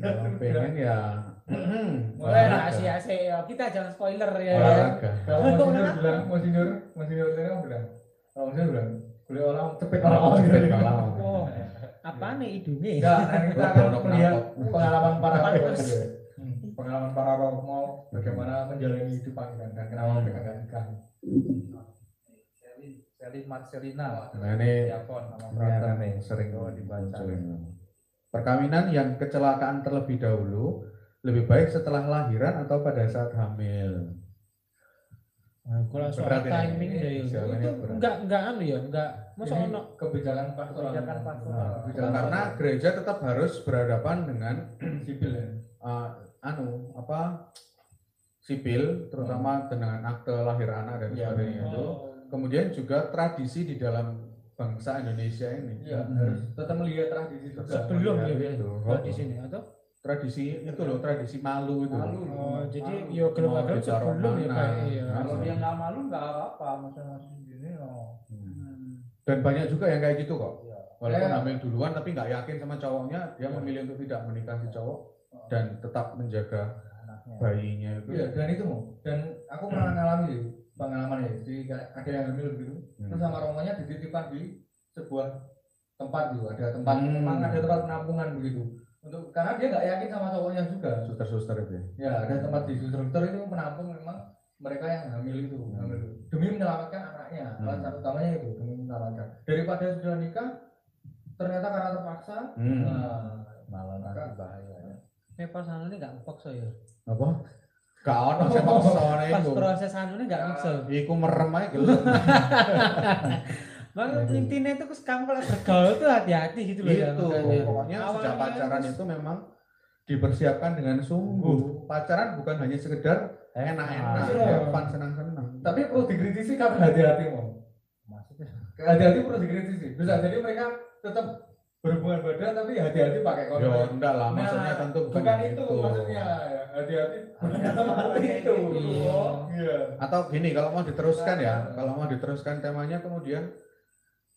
Speaker 2: Kalau pengen ya.
Speaker 1: Mulai
Speaker 2: olahraga.
Speaker 4: rahasia sih ya. Kita jangan spoiler ya.
Speaker 2: Olahraga.
Speaker 1: Kalau Monsinyur bilang, Monsinyur, Monsinyur ini kan bilang, kalau Monsinyur bilang, boleh orang cepet orang orang.
Speaker 4: Oh, apa nih hidungnya?
Speaker 1: Ya, kita akan
Speaker 2: Kalau
Speaker 1: melihat pengalaman para. Monsinyur. pengalaman para romo bagaimana menjalani hidup panggilan dan kenapa mereka nggak nikah.
Speaker 5: Selin, Marcelina.
Speaker 2: Nah, ini
Speaker 5: Diakon nama
Speaker 2: Ternyata
Speaker 5: brother.
Speaker 2: nih sering
Speaker 5: Oh, dibaca.
Speaker 2: muncul ini. Perkawinan yang kecelakaan terlebih dahulu lebih baik setelah lahiran atau pada saat hamil.
Speaker 4: Nah, kalau soal timing ya itu, enggak enggak anu ya, enggak masa
Speaker 1: Ini kebijakan pastoral.
Speaker 5: Kebijakan pastoral.
Speaker 1: Nah, kebijakan
Speaker 2: Karena gereja tetap harus berhadapan dengan <clears throat>
Speaker 1: sipil ya.
Speaker 2: uh, <clears throat> anu apa sipil, terutama dengan akte lahir anak dan
Speaker 1: Iya,
Speaker 2: sebagainya itu.
Speaker 4: Oh.
Speaker 2: Kemudian juga tradisi di dalam bangsa Indonesia ini.
Speaker 1: Iya, harus tetap melihat tradisi juga.
Speaker 4: sebelum ya, ya,
Speaker 2: itu.
Speaker 4: kalau di sini atau
Speaker 2: Tradisi itu loh, tradisi malu itu.
Speaker 1: Malu.
Speaker 4: oh jadi
Speaker 5: Malu.
Speaker 4: yo gelem
Speaker 2: Mau
Speaker 4: gelem
Speaker 2: ditaruh
Speaker 4: sebelum ya kayak iya.
Speaker 5: Kalau dia nggak malu nggak apa-apa, masing-masing gini loh.
Speaker 2: Hmm. Dan banyak juga yang kayak gitu kok.
Speaker 5: Iya.
Speaker 2: Walaupun
Speaker 1: Ya.
Speaker 2: hamil duluan tapi nggak yakin sama cowoknya, dia memilih untuk tidak menikah si cowok dan tetap menjaga
Speaker 5: Anaknya.
Speaker 2: bayinya itu.
Speaker 1: Iya, dan itu mau. Dan aku pernah ngalami sih pengalaman ya. Jadi ada yang hamil gitu.
Speaker 2: Hmm.
Speaker 1: Terus sama romonya dititipkan di sebuah tempat gitu. Ada tempat
Speaker 2: Hmm.
Speaker 1: memang ada tempat penampungan begitu. Untuk karena dia nggak yakin sama cowoknya juga.
Speaker 2: Suster-suster itu. ya.
Speaker 1: Ya, ada tempat di suster itu menampung memang mereka yang hamil itu,
Speaker 2: Hmm.
Speaker 1: hamil itu. demi menyelamatkan anaknya.
Speaker 2: Hmm.
Speaker 1: Alasan utamanya itu menyelamatkan. Daripada sudah nikah, ternyata karena terpaksa,
Speaker 2: Hmm.
Speaker 1: nah,
Speaker 5: Malah nanti bahaya ya.
Speaker 4: Eh pas anu ini enggak maksa ya.
Speaker 2: Apa? Gak ono sing <laughs> maksane
Speaker 4: Pas proses anu ini enggak maksa.
Speaker 2: Iku merem aja gelem. <laughs> Aduh.
Speaker 4: intinya itu kamu kalau bergaul tuh hati-hati gitu loh ya.
Speaker 2: Itu pokoknya sejak pacaran itu memang dipersiapkan dengan sungguh. Pacaran bukan hanya sekedar enak-enak,
Speaker 1: Ah.
Speaker 2: fun, senang-senang.
Speaker 1: tapi perlu dikritisi karena hati-hati mau.
Speaker 5: Maksudnya
Speaker 1: Hati-hati perlu dikritisi. Bisa jadi mereka tetap berhubungan badan tapi hati-hati pakai kondom.
Speaker 2: enggak lah, maksudnya
Speaker 1: Nah,
Speaker 2: tentu bukan,
Speaker 1: bukan
Speaker 2: yang
Speaker 1: itu maksudnya. Ya, Hati-hati ternyata seperti itu.
Speaker 4: Iya.
Speaker 1: Iya.
Speaker 2: Atau gini, kalau mau diteruskan ya, kalau mau diteruskan temanya kemudian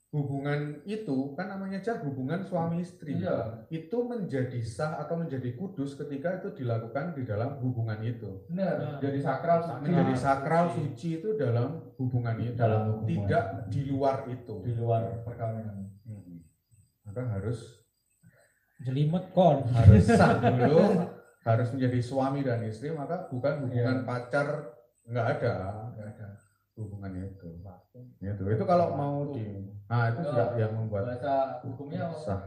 Speaker 2: hubungan itu kan namanya aja hubungan suami istri.
Speaker 1: Iya.
Speaker 2: Itu menjadi sah atau menjadi kudus ketika itu dilakukan di dalam hubungan itu.
Speaker 1: Benar,
Speaker 4: Nah.
Speaker 1: jadi sakral suci.
Speaker 2: Menjadi
Speaker 4: Nah,
Speaker 2: sakral
Speaker 4: suci.
Speaker 2: suci itu dalam hubungan itu,
Speaker 1: Dalam hubungan.
Speaker 2: tidak di luar itu.
Speaker 1: di luar perkawinan.
Speaker 2: Hmm. Maka harus
Speaker 4: Jelimet kon.
Speaker 2: harus sah <laughs> dulu, harus menjadi suami dan istri, maka bukan hubungan
Speaker 1: Iya.
Speaker 2: pacar nggak ada
Speaker 1: Nggak ada.
Speaker 2: hubungan itu. Itu itu kalau mau di, nah itu juga yang membuat
Speaker 1: Bahasa hukumnya
Speaker 2: sah.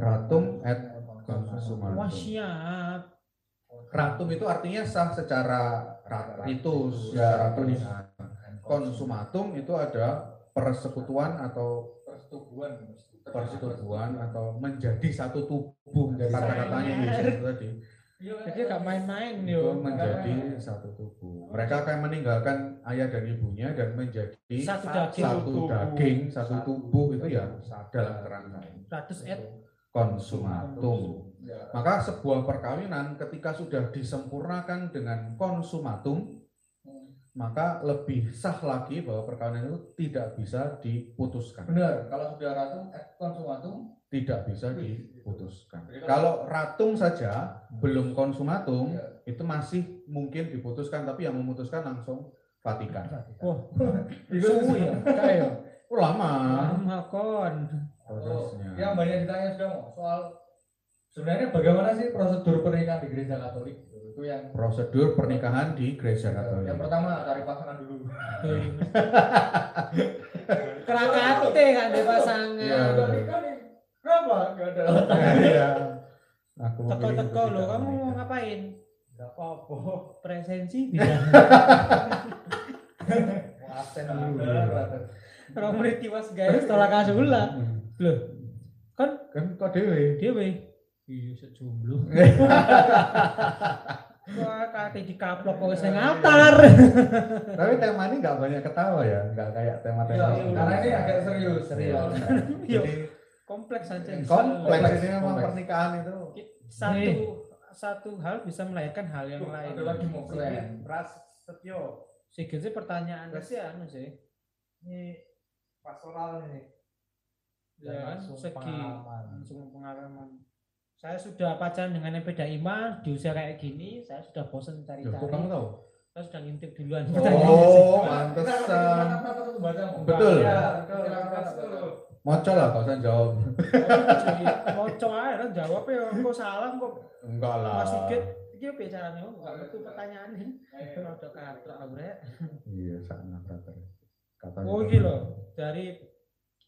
Speaker 1: Ratum,
Speaker 2: et
Speaker 1: konsumatum.
Speaker 4: Wah siap.
Speaker 2: Ratum itu artinya sah secara rat- ritus,
Speaker 1: Ya,
Speaker 2: secara
Speaker 1: ritus.
Speaker 2: pernikahan. Konsumatum itu ada persekutuan atau
Speaker 1: persetubuhan.
Speaker 2: persetubuhan atau menjadi satu tubuh kata-katanya itu tadi
Speaker 4: Jadi gak main-main
Speaker 2: itu
Speaker 4: yo.
Speaker 2: menjadi satu tubuh mereka akan meninggalkan ayah dan ibunya dan menjadi
Speaker 4: Satu daging.
Speaker 2: satu daging satu tubuh itu ya dalam kerangka
Speaker 4: 100 et.
Speaker 2: konsumatum
Speaker 1: Ya.
Speaker 2: maka sebuah perkawinan ketika sudah disempurnakan dengan konsumatum maka lebih sah lagi bahwa perkawinan itu tidak bisa diputuskan
Speaker 1: Benar, kalau sudah ratum et konsumatum
Speaker 2: tidak bisa diputuskan. Kalau ratum saja belum konsumatum
Speaker 1: ya,
Speaker 2: itu masih mungkin diputuskan tapi yang memutuskan langsung Vatikan.
Speaker 4: Wah, <laughs>
Speaker 1: itu
Speaker 4: suhu ya. Kayak
Speaker 2: Ulama
Speaker 4: lama kon.
Speaker 1: Oh,
Speaker 2: prosesnya.
Speaker 1: yang banyak ditanya sudah mau soal sebenarnya bagaimana sih prosedur pernikahan di gereja Katolik itu yang
Speaker 2: Prosedur pernikahan di gereja
Speaker 1: yang
Speaker 2: Katolik.
Speaker 1: pertama cari pasangan dulu. <laughs> <laughs>
Speaker 2: Untuk
Speaker 4: lo, kamu mau ngapain?
Speaker 5: nggak apa-apa.
Speaker 4: Presensi <laughs> bisa.
Speaker 5: Mau absen dulu.
Speaker 4: Orang murid tiwas guys, tolak kasula.
Speaker 2: Hmm.
Speaker 4: Loh,
Speaker 2: Kan kok dewe.
Speaker 4: dia weh. Iya, sejomblo. <laughs> Wah, kate dikaplok kok wis nang altar.
Speaker 2: Tapi tema ini nggak banyak ketawa ya, nggak kayak tema-tema.
Speaker 1: Iya, karena ini agak serius.
Speaker 2: Serius.
Speaker 4: Iya.
Speaker 2: Jadi
Speaker 4: Kompleks aja.
Speaker 2: kompleks ini memang pernikahan itu.
Speaker 4: Satu satu hal bisa melahirkan hal yang
Speaker 1: Tuh,
Speaker 4: lain.
Speaker 1: ada lagi mau keren.
Speaker 5: Pras Setio.
Speaker 4: Sigit sih pertanyaannya sih anu sih.
Speaker 5: Ini pastoral ini.
Speaker 4: Ya kan,
Speaker 5: langsung
Speaker 4: segi
Speaker 5: pengalaman.
Speaker 4: langsung pengalaman. Saya sudah pacaran dengan yang beda ima di usia kayak gini, saya sudah bosan cari-cari.
Speaker 2: kok kamu tahu?
Speaker 4: Saya sudah ngintip duluan.
Speaker 2: Oh, pantesan.
Speaker 1: baca mau.
Speaker 2: Betul.
Speaker 1: Ya,
Speaker 5: Betul,
Speaker 1: silakan,
Speaker 5: betul.
Speaker 1: betul.
Speaker 2: Moco lah, kau usah jawab.
Speaker 4: Mau coba kan jawab ya, kok salah kok
Speaker 2: Enggak lah.
Speaker 4: Mas Sigit Iki piye carane kok gak metu pertanyaane. Rodok katrok aku rek.
Speaker 2: Iya, sana brother. Kata
Speaker 4: Oh iki lho, dari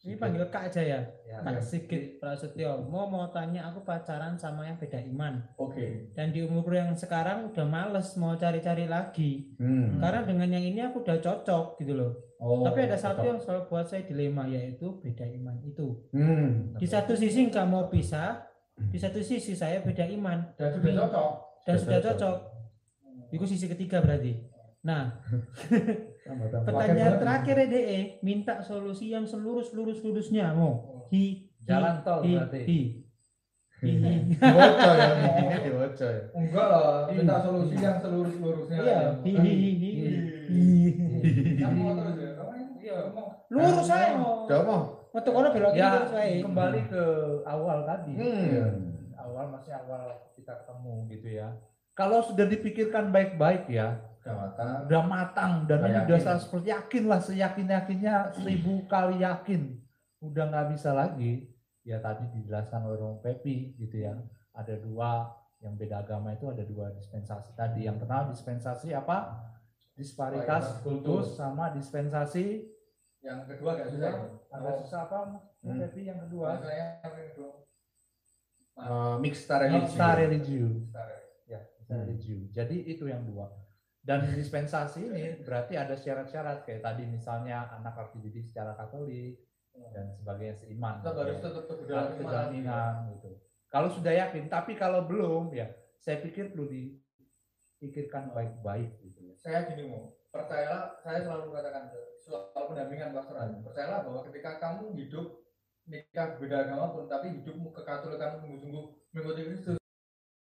Speaker 4: ini panggil Kak aja ya.
Speaker 5: Ya.
Speaker 4: Kak Sigit Prasetyo. Mau mau tanya aku pacaran sama yang beda iman.
Speaker 1: Oke.
Speaker 4: Dan di umur yang sekarang udah males mau cari-cari lagi.
Speaker 2: Hmm.
Speaker 4: Karena dengan yang ini aku udah cocok gitu loh.
Speaker 1: Oh,
Speaker 4: Tapi ada satu yang selalu buat saya dilema yaitu beda iman itu.
Speaker 2: Hmm.
Speaker 4: Di satu sisi nggak mau pisah, di satu sisi saya beda iman
Speaker 1: dan sudah cocok.
Speaker 4: dan
Speaker 2: Sudah
Speaker 4: sudah
Speaker 2: cocok.
Speaker 4: cocok. Itu sisi ketiga berarti. Nah, pertanyaan terakhir ya DE, minta solusi yang selurus-lurus-lurusnya mau. Hi,
Speaker 5: Jalan tol
Speaker 4: hi,
Speaker 5: berarti.
Speaker 4: hi. Hi, hi.
Speaker 2: Diwoco ya, ini diwoco ya.
Speaker 1: Enggak lah, minta solusi yang selurus-lurusnya.
Speaker 4: Iya, hi, hi, hi, hi. <laughs> Hi.
Speaker 1: Kamu mau terus ya? Kamu
Speaker 4: Iya.
Speaker 1: mau.
Speaker 4: Lurus saya mau.
Speaker 2: Coba mau.
Speaker 4: Metu kono belok
Speaker 5: Ya, kembali ke awal tadi.
Speaker 2: Hmm.
Speaker 5: Awal masih awal kita ketemu gitu ya. Kalau sudah dipikirkan baik-baik ya,
Speaker 1: Udah matang.
Speaker 5: udah matang dan ini
Speaker 1: Yakin.
Speaker 5: udah saya seperti yakin lah seyakin yakinnya seribu kali yakin udah nggak bisa lagi ya tadi dijelaskan oleh Romo Pepi gitu ya ada dua yang beda agama itu ada dua dispensasi tadi yang pertama dispensasi apa disparitas kultus sama dispensasi
Speaker 1: Yang kedua gak susah.
Speaker 5: ada susah apa
Speaker 2: Hmm.
Speaker 5: Pepi yang kedua
Speaker 1: Maksudnya yang kedua.
Speaker 2: Eh, mixta religi.
Speaker 5: Mixta religio ya mixta religio jadi itu yang dua dan dispensasi ini berarti ada syarat-syarat kayak tadi misalnya anak harus dididik secara Katolik dan sebagainya seiman
Speaker 1: Tetap harus
Speaker 5: Ya.
Speaker 1: tetap teguh
Speaker 5: Ada
Speaker 1: dalam iman.
Speaker 5: kejaminan gitu. Kalau sudah yakin, tapi kalau belum ya saya pikir perlu dipikirkan baik-baik gitu ya.
Speaker 1: Saya gini mau, percayalah, saya selalu katakan soal pendampingan pastoral. Percayalah bahwa ketika kamu hidup nikah beda agama pun, tapi hidupmu kekatolikan sungguh-sungguh mengikuti Kristus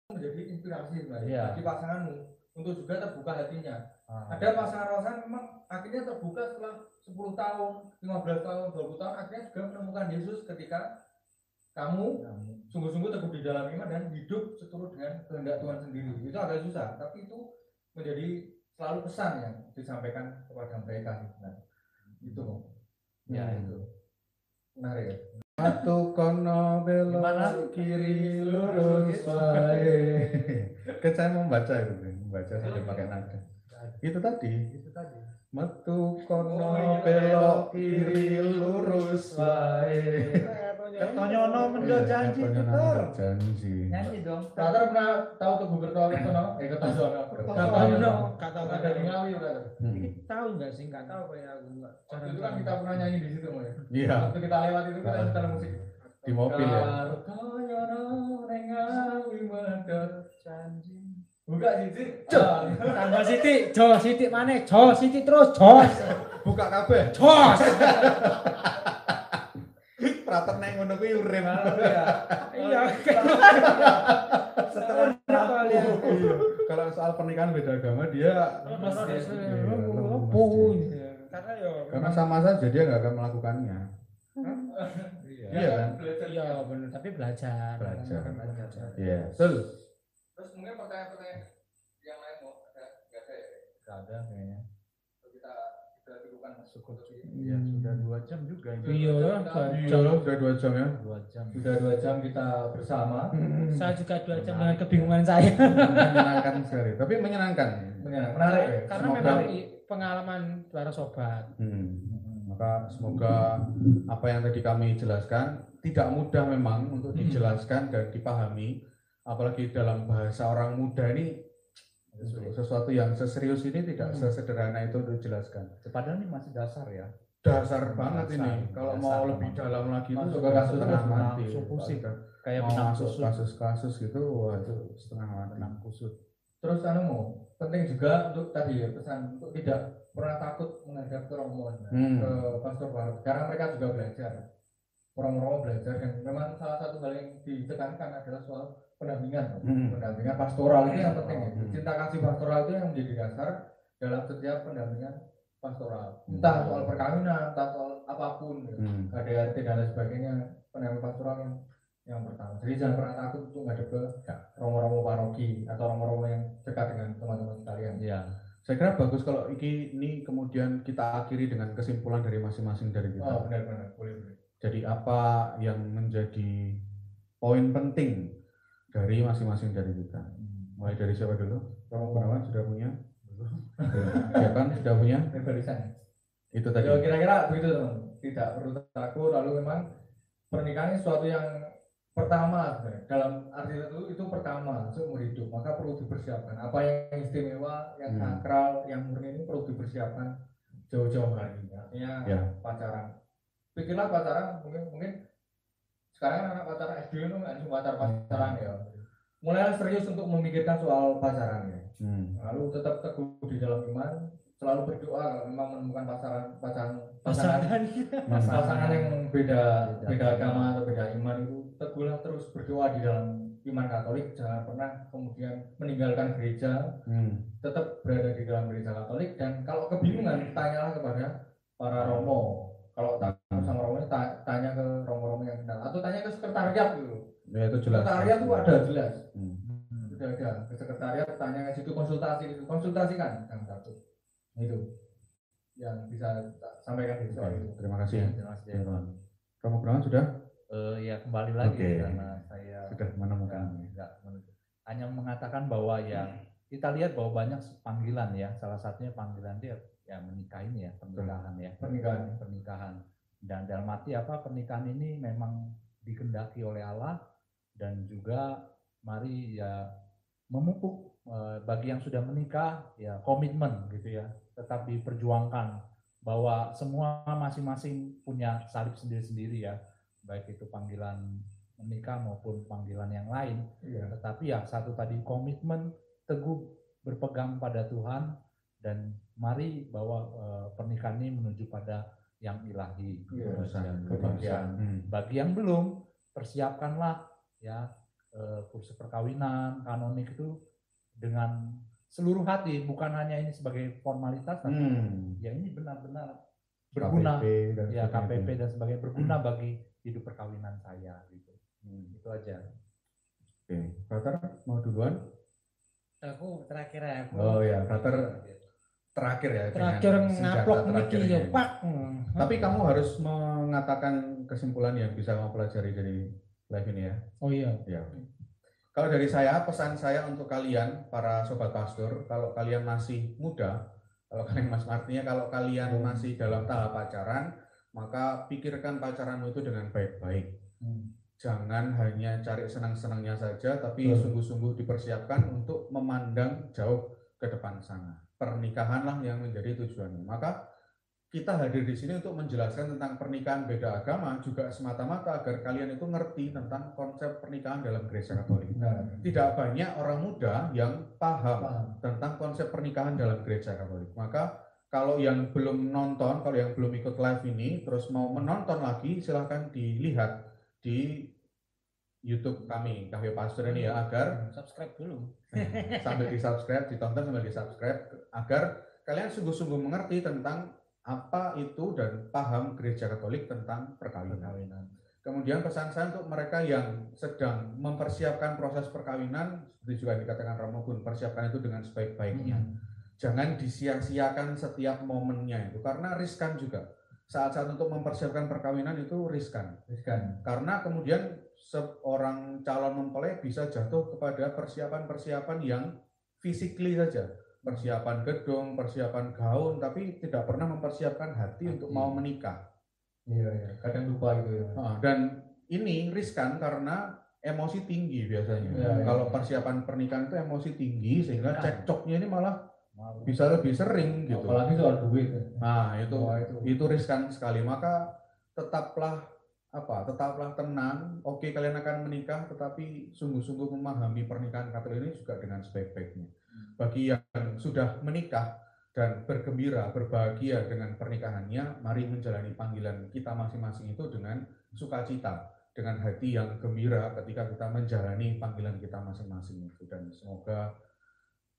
Speaker 1: menjadi inspirasi sebenarnya
Speaker 5: Iya.
Speaker 1: bagi pasanganmu untuk juga terbuka hatinya.
Speaker 5: Ah,
Speaker 1: Ada pasangan-pasangan memang akhirnya terbuka setelah 10 tahun, 15 tahun, 20 tahun akhirnya juga menemukan Yesus ketika kamu sungguh-sungguh teguh di dalam iman dan hidup seturut dengan kehendak Tuhan sendiri. Itu agak susah, tapi itu menjadi selalu pesan yang disampaikan kepada mereka. Nah, itu
Speaker 5: Ya,
Speaker 2: Hmm.
Speaker 1: itu menarik ya.
Speaker 2: Satu kono belok kiri lurus wae. <laughs> Kan saya membaca itu, membaca sampai pakai nada. Itu tadi.
Speaker 5: itu tadi.
Speaker 2: Metu kono belok kiri lurus wae.
Speaker 5: Ketonyono mendo janji
Speaker 2: Ketonyono
Speaker 5: puter.
Speaker 2: mendo janji.
Speaker 5: Nyanyi dong.
Speaker 1: Brother pernah tahu Teguh Kertono Kertono? Eh Kertono.
Speaker 4: Kertono, gak tahu
Speaker 1: ada Ngawi brother.
Speaker 2: Hmm.
Speaker 4: Tahu enggak sih? Enggak tahu kayak aku enggak.
Speaker 1: Waktu itu kan kita pernah nyanyi di situ Mo, ya.
Speaker 2: Iya,
Speaker 1: Waktu kita lewat itu kita setel musik.
Speaker 2: di mobil ya.
Speaker 1: Kartono neng Ngawi medhot
Speaker 5: Janji.
Speaker 1: Buka.
Speaker 4: Cuk.
Speaker 1: Ah.
Speaker 4: Tambah Siti, Jo Siti mana? Jo Siti terus, jos.
Speaker 2: Buka kabeh.
Speaker 4: Jos. <laughs>
Speaker 2: Prater neng ngono kuwi urip.
Speaker 5: ya. <laughs>
Speaker 4: Iya.
Speaker 5: Setelah
Speaker 4: kalian.
Speaker 2: Iya. Kalau soal pernikahan beda agama dia
Speaker 4: ya.
Speaker 2: Iya,
Speaker 4: Karena ya
Speaker 2: karena sama saja dia nggak akan melakukannya.
Speaker 5: Iya.
Speaker 2: Iya kan?
Speaker 4: Iya benar, tapi belajar.
Speaker 2: Belajar.
Speaker 4: Belajar.
Speaker 2: Iya, betul.
Speaker 1: Terus mungkin pertanyaan-pertanyaan yang lain mau ada nggak ada ya?
Speaker 5: Gak ada kayaknya.
Speaker 1: Kita kita lakukan
Speaker 5: Cukup.
Speaker 1: Untuk
Speaker 5: Ya sudah dua jam juga ini.
Speaker 4: Iya, ya,
Speaker 2: Iya, sudah dua jam ya.
Speaker 5: Dua jam.
Speaker 1: Sudah dua jam kita bersama.
Speaker 4: Saya juga dua jam dengan kebingungan saya.
Speaker 2: menyenangkan sekali, tapi menyenangkan.
Speaker 1: Menarik, menarik ya.
Speaker 4: Karena
Speaker 2: Semoga-
Speaker 4: memang pengalaman para sobat.
Speaker 2: Hmm. Maka semoga apa yang tadi kami jelaskan tidak mudah memang untuk dijelaskan dan dipahami, apalagi dalam bahasa orang muda ini sesuatu yang seserius ini tidak
Speaker 4: Hmm.
Speaker 2: sesederhana itu untuk dijelaskan.
Speaker 5: Padahal ini masih dasar ya.
Speaker 2: Dasar banget
Speaker 5: Dasar,
Speaker 2: ini. Kalau
Speaker 5: dasar
Speaker 2: mau
Speaker 5: banget.
Speaker 2: lebih dalam lagi itu
Speaker 1: ke kasus
Speaker 2: setengah
Speaker 5: terus,
Speaker 2: mati.
Speaker 5: pusing.
Speaker 2: Sudah
Speaker 5: Kayak
Speaker 2: mau
Speaker 5: benang kusut.
Speaker 2: kasus-kasus gitu, wah itu setengah mati.
Speaker 5: Benang kusut.
Speaker 1: Terus anu mau penting juga untuk tadi ya pesan untuk tidak pernah takut menghadap ke romo
Speaker 2: Hmm.
Speaker 1: ke pastor baru karena mereka juga belajar romo-romo belajar dan memang salah satu hal yang ditekankan adalah soal pendampingan
Speaker 2: Hmm.
Speaker 1: pendampingan pastoral itu yang penting ya.
Speaker 2: Hmm.
Speaker 1: cinta kasih pastoral itu yang menjadi dasar dalam setiap pendampingan pastoral
Speaker 2: Hmm.
Speaker 1: entah soal perkawinan entah soal apa pun ya.
Speaker 2: Hmm.
Speaker 1: KDRT dan lain sebagainya pendampingan pastoral yang yang pertama jadi jangan pernah takut untuk ngadep ke romo-romo paroki atau romo-romo yang dekat dengan teman-teman sekalian
Speaker 5: Iya.
Speaker 2: Saya kira bagus kalau iki ini kemudian kita akhiri dengan kesimpulan dari masing-masing dari kita.
Speaker 1: oh benar-benar boleh boleh
Speaker 2: Jadi apa yang menjadi poin penting dari masing-masing dari kita? Mulai dari siapa dulu? Romo Gunawan sudah punya? Ya kan sudah punya?
Speaker 1: Barisan.
Speaker 2: Itu tadi.
Speaker 1: Ya kira-kira begitu teman. Tidak perlu takut. Lalu memang pernikahan ini sesuatu yang pertama dalam arti itu itu pertama seumur hidup maka perlu dipersiapkan apa yang istimewa yang
Speaker 2: Hmm.
Speaker 1: sakral yang murni ini perlu dipersiapkan jauh-jauh hari artinya
Speaker 2: Ya.
Speaker 1: pacaran pikirlah pacaran mungkin mungkin sekarang kan anak pacaran SD itu nggak cuma pacar pacaran ya mulai serius untuk memikirkan soal pacaran ya.
Speaker 2: Hmm.
Speaker 1: lalu tetap teguh di dalam iman selalu berdoa kalau memang menemukan pasaran pasangan. pasangan
Speaker 4: pasangan
Speaker 1: pasangan yang beda
Speaker 5: Beda.
Speaker 1: beda agama atau beda iman itu teguhlah terus berdoa di dalam iman Katolik. Jangan pernah kemudian meninggalkan gereja.
Speaker 2: Hmm.
Speaker 1: tetap berada di dalam gereja Katolik. Dan kalau kebingungan tanyalah kepada para romo. Kalau tak sama romo ta- tanya ke romo-romo yang kenal atau tanya ke sekretariat dulu
Speaker 2: Ya itu jelas.
Speaker 1: sekretariat itu ada jelas
Speaker 2: Hmm.
Speaker 1: sudah ada ke sekretariat tanya ke situ konsultasi konsultasikan yang satu itu yang bisa sampaikan di soal itu
Speaker 2: terima kasih.
Speaker 5: Terima kasih.
Speaker 2: Teman. Romo Gunawan sudah
Speaker 5: Eh, ya kembali lagi
Speaker 2: Oke.
Speaker 5: karena saya
Speaker 2: sudah menemukan.
Speaker 5: enggak hanya mengatakan bahwa ya kita lihat bahwa banyak panggilan ya salah satunya panggilan dia ya menikah ini ya pernikahan ya
Speaker 1: pernikahan
Speaker 5: pernikahan dan dalam arti apa? Pernikahan ini memang dikendaki oleh Allah dan juga mari ya memupuk eh, bagi yang sudah menikah ya komitmen gitu ya. Tetap diperjuangkan bahwa semua masing-masing punya salib sendiri-sendiri ya. Baik itu panggilan menikah maupun panggilan yang lain.
Speaker 1: Iya.
Speaker 5: Tetapi ya satu tadi komitmen teguh berpegang pada Tuhan dan mari bawa eh, pernikahan ini menuju pada yang ilahi
Speaker 1: Iya,
Speaker 5: kebahagiaan.
Speaker 2: kebahagiaan. Hmm.
Speaker 5: bagi yang belum persiapkanlah ya eh, kursus perkawinan kanonik itu dengan seluruh hati bukan hanya ini sebagai formalitas tapi
Speaker 2: Hmm.
Speaker 5: ya ini benar-benar berguna
Speaker 2: KPP dan
Speaker 5: ya. KPP dan sebagainya berguna bagi hidup perkawinan saya gitu
Speaker 2: Hmm.
Speaker 5: itu aja
Speaker 2: Oke, Frater mau duluan?
Speaker 4: aku terakhir ya aku
Speaker 2: Oh ya, Frater terakhir ya.
Speaker 4: terakhir ngaplok
Speaker 2: terakhir
Speaker 4: ya pak
Speaker 2: Tapi kamu harus mengatakan kesimpulan yang bisa kamu pelajari dari live ini ya.
Speaker 4: oh iya
Speaker 2: Ya. Kalau dari saya, pesan saya untuk kalian, para sobat pastor, kalau kalian masih muda, kalau kalian masih artinya kalau kalian
Speaker 1: Hmm.
Speaker 2: masih dalam tahap pacaran, maka pikirkan pacaranmu itu dengan baik-baik.
Speaker 1: Hmm.
Speaker 2: Jangan hanya cari senang-senangnya saja, tapi sungguh-sungguh dipersiapkan untuk memandang jauh ke depan sana. Pernikahanlah yang menjadi tujuannya. Maka kita hadir di sini untuk menjelaskan tentang pernikahan beda agama juga semata-mata agar kalian itu ngerti tentang konsep pernikahan dalam gereja Katolik.
Speaker 1: nah
Speaker 2: Tidak banyak orang muda yang paham
Speaker 1: paham
Speaker 2: tentang konsep pernikahan dalam gereja Katolik. Maka kalau yang belum nonton, kalau yang belum ikut live ini, terus mau menonton lagi, silahkan dilihat di YouTube kami, Cafe Pastor ini ya, agar
Speaker 4: subscribe dulu
Speaker 2: sambil di subscribe, ditonton sambil di subscribe, agar kalian sungguh-sungguh mengerti tentang apa itu dan paham gereja Katolik tentang perkawinan.
Speaker 5: perkawinan
Speaker 2: Kemudian pesan saya untuk mereka yang sedang mempersiapkan proses perkawinan, seperti juga dikatakan Romo Gun, persiapkan itu dengan sebaik-baiknya. Jangan disia-siakan setiap momennya itu, karena riskan juga. Saat-saat untuk mempersiapkan perkawinan itu riskan.
Speaker 1: riskan
Speaker 2: Karena kemudian seorang calon mempelai bisa jatuh kepada persiapan-persiapan yang physically saja. Persiapan gedung, persiapan gaun, tapi tidak pernah mempersiapkan hati untuk mau menikah.
Speaker 1: iya iya kadang lupa gitu ya
Speaker 2: Nah, dan ini riskan karena emosi tinggi biasanya.
Speaker 1: Iya, iya.
Speaker 2: Kalau persiapan pernikahan itu emosi tinggi sehingga
Speaker 5: Nah.
Speaker 2: cekcoknya ini malah
Speaker 5: Mau.
Speaker 2: bisa lebih sering gitu.
Speaker 1: apalagi soal duit
Speaker 2: Nah, itu
Speaker 1: Wah, itu
Speaker 2: itu riskan sekali. Maka tetaplah apa? Tetaplah tenang. Oke, kalian akan menikah tetapi sungguh-sungguh memahami pernikahan Katolik ini juga dengan sebaik-baiknya. Bagi yang sudah menikah dan bergembira, berbahagia dengan pernikahannya, mari menjalani panggilan kita masing-masing itu dengan sukacita, dengan hati yang gembira ketika kita menjalani panggilan kita masing-masing itu. Dan semoga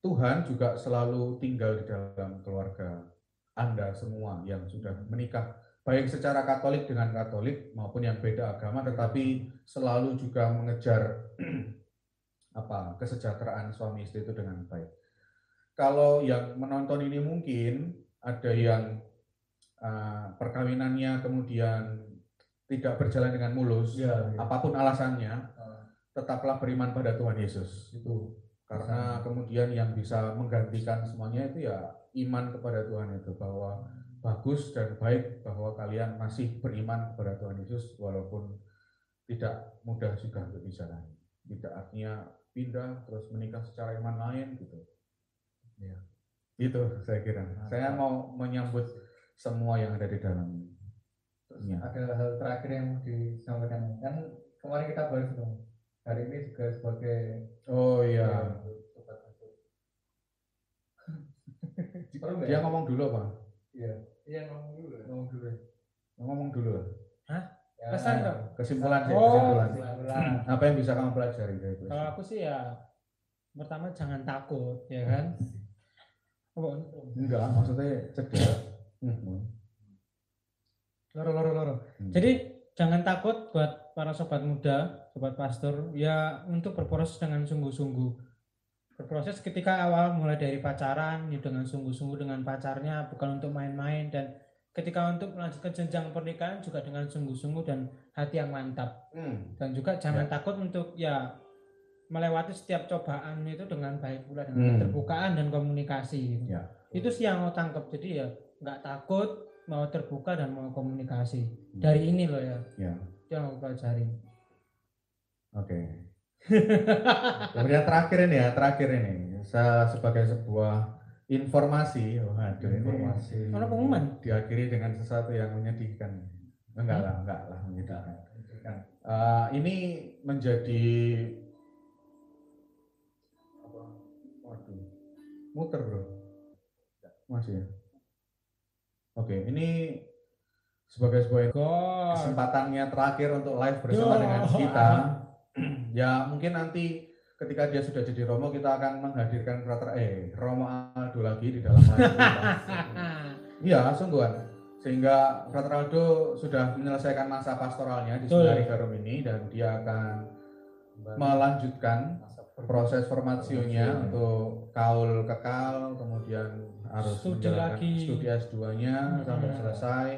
Speaker 2: Tuhan juga selalu tinggal di dalam keluarga Anda semua yang sudah menikah, baik secara Katolik dengan Katolik maupun yang beda agama, tetapi selalu juga mengejar <clears throat> apa kesejahteraan suami istri itu dengan baik. Kalau yang menonton ini mungkin ada yang uh, perkawinannya kemudian tidak berjalan dengan mulus,
Speaker 1: iya iya.
Speaker 2: apa pun alasannya,
Speaker 1: Ah,
Speaker 2: tetaplah beriman pada Tuhan Yesus.
Speaker 1: itu
Speaker 2: karena kemudian yang bisa menggantikan semuanya itu ya iman kepada Tuhan itu bahwa bagus dan baik bahwa kalian masih beriman kepada Tuhan Yesus walaupun tidak mudah juga untuk dijalani tidak artinya pindah terus menikah secara iman lain gitu. Ya itu saya kira. Saya mau menyambut semua yang ada di dalam.
Speaker 1: Terus ada hal terakhir yang mau disampaikan? Kan kemarin kita bahas dong. Hari ini juga sebagai
Speaker 2: oh iya. <laughs>
Speaker 1: Ya,
Speaker 2: dia
Speaker 1: ya?
Speaker 2: ngomong dulu apa
Speaker 1: Iya,
Speaker 5: Iya ngomong dulu. ya.
Speaker 1: ngomong dulu. ya.
Speaker 2: ngomong dulu
Speaker 1: Ya,
Speaker 4: Pesan dong.
Speaker 2: kesimpulan sih
Speaker 4: Oh,
Speaker 2: kesimpulan
Speaker 4: kesimpulan. <clears throat>
Speaker 2: apa yang bisa kamu pelajari dari itu
Speaker 4: Kalau aku sih ya pertama jangan takut ya kan. Oh,
Speaker 2: enggak maksudnya cedera Hmm.
Speaker 4: loro loro loro.
Speaker 2: Hmm.
Speaker 4: Jadi jangan takut buat para sobat muda, sobat pastor ya untuk berproses dengan sungguh-sungguh. Berproses ketika awal mulai dari pacaran ya dengan sungguh-sungguh dengan pacarnya bukan untuk main-main dan ketika untuk melanjutkan jenjang pernikahan juga dengan sungguh-sungguh dan hati yang mantap.
Speaker 2: Hmm.
Speaker 4: dan juga jangan
Speaker 2: Ya.
Speaker 4: takut untuk ya melewati setiap cobaan itu dengan baik pula dengan
Speaker 2: Hmm.
Speaker 4: keterbukaan dan komunikasi
Speaker 2: Ya.
Speaker 4: itu sih yang mau tangkap jadi ya nggak takut mau terbuka dan mau komunikasi
Speaker 2: Hmm.
Speaker 4: dari ini loh ya
Speaker 2: Ya.
Speaker 4: itu yang aku pelajari
Speaker 2: Oke. <laughs> Kemudian terakhir ini ya, terakhir ini saya sebagai sebuah informasi, waduh ini
Speaker 1: Informasi.
Speaker 4: Pengumuman?
Speaker 2: diakhiri dengan sesuatu yang menyedihkan. Enggak
Speaker 4: Hmm?
Speaker 2: lah, enggak lah menyedihkan.
Speaker 1: Kan.
Speaker 2: Eh, ini menjadi apa? Waduh, muter bro. Masih ya. Oke, ini sebagai sebuah kesempatannya terakhir untuk live bersama
Speaker 4: Yo.
Speaker 2: dengan kita. <laughs> <clears throat> ya mungkin nanti ketika dia sudah jadi Romo kita akan menghadirkan Frater eh Romo Aldo lagi di dalam. <laughs> Iya, sungguhan. Sehingga Frater Aldo sudah menyelesaikan masa pastoralnya di. Sundari Garum ini dan dia akan melanjutkan proses formasionya untuk kaul kekal kemudian harus
Speaker 4: Studi
Speaker 2: menjalankan
Speaker 4: lagi.
Speaker 2: studi S2-nya sampai
Speaker 4: Hmm.
Speaker 2: selesai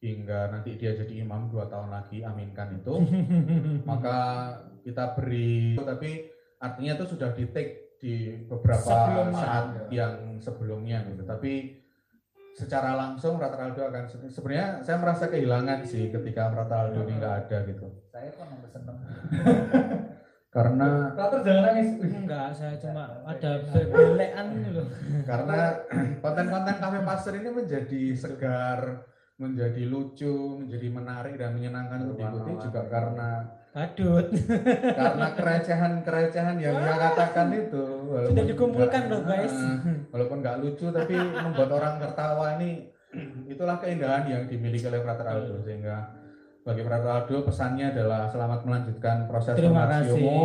Speaker 2: hingga nanti dia jadi imam dua tahun lagi aminkan itu <laughs> maka kita beri tapi artinya itu sudah di take di beberapa
Speaker 4: Sebelumnya.
Speaker 2: saat yang sebelumnya gitu tapi secara langsung Rata Aldo akan sebenarnya saya merasa kehilangan sih ketika Rata Aldo ini nggak ada gitu
Speaker 1: Saya kok nambah seneng. <laughs>
Speaker 2: karena
Speaker 1: Rater jangan nangis.
Speaker 4: enggak saya cuma ada belean gitu loh
Speaker 2: karena <clears throat> konten-konten kafe pastor ini menjadi segar menjadi lucu menjadi menarik dan menyenangkan untuk diikuti juga karena
Speaker 4: badut. <laughs>
Speaker 2: karena kerecehan-kerecehan yang dia katakan itu.
Speaker 4: Sudah dikumpulkan loh guys.
Speaker 2: Walaupun nggak lucu tapi <laughs> membuat orang tertawa ini itulah keindahan yang dimiliki oleh Frater Aldo. Sehingga bagi Frater Aldo pesannya adalah selamat melanjutkan proses formasimu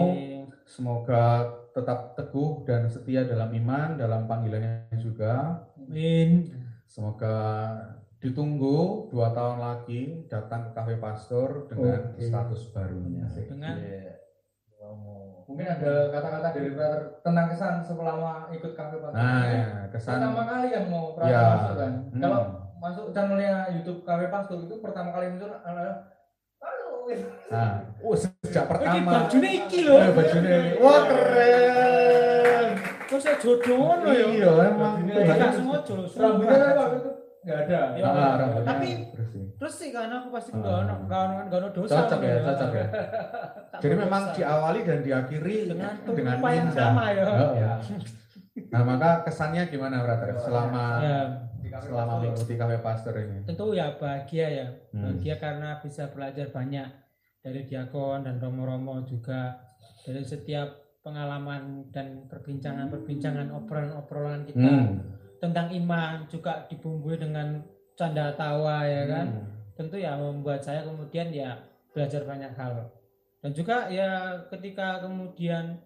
Speaker 2: semoga tetap teguh dan setia dalam iman dalam panggilannya juga.
Speaker 4: Amin.
Speaker 2: Semoga ditunggu dua tahun lagi datang ke kafe pastor dengan
Speaker 1: Oke.
Speaker 2: status barunya
Speaker 4: dengan
Speaker 1: Mungkin ada kata-kata dari Rater tentang kesan selama ikut kafe pastor.
Speaker 2: nah ya, kesan
Speaker 1: pertama kali yang mau Rater
Speaker 2: Ya.
Speaker 1: masuk kan.
Speaker 2: Hmm.
Speaker 1: Kalau masuk channelnya YouTube kafe pastor itu pertama kali muncul adalah.
Speaker 2: Nah, oh, sejak pertama.
Speaker 4: bajunya iki loh.
Speaker 2: Eh, bajunya ini. Wah keren.
Speaker 4: Kok saya jodoh loh ya?
Speaker 2: Iya, emang.
Speaker 1: Bajunya
Speaker 4: sengaja loh.
Speaker 1: rambutnya kan waktu itu nggak ada.
Speaker 4: Ya.
Speaker 2: Ah, rambutnya
Speaker 4: Tapi-
Speaker 2: bersih.
Speaker 4: Terus sih kan aku pasti
Speaker 2: Ah.
Speaker 4: enggak ono enggak ono enggak ono dosa.
Speaker 2: Cocok ya,
Speaker 4: loh
Speaker 2: cocok ya. <laughs> Jadi memang diawali dan diakhiri
Speaker 4: dengan
Speaker 2: dengan
Speaker 4: tumpah yang
Speaker 2: indah.
Speaker 4: sama ya.
Speaker 2: Oh,
Speaker 1: Ya.
Speaker 2: Nah, maka kesannya gimana, Brother? Selama
Speaker 4: Ya,
Speaker 1: Di kafe
Speaker 2: selama
Speaker 1: pastor.
Speaker 2: mengikuti kafe pastor ini.
Speaker 4: tentu ya bahagia ya.
Speaker 2: Hmm.
Speaker 4: Bahagia karena bisa belajar banyak dari diakon dan romo-romo juga dari setiap pengalaman dan perbincangan-perbincangan obrolan-obrolan kita
Speaker 2: Hmm.
Speaker 4: Tentang iman juga dibumbui dengan canda tawa ya kan.
Speaker 2: Hmm.
Speaker 4: tentu ya membuat saya kemudian ya belajar banyak hal dan juga ya ketika kemudian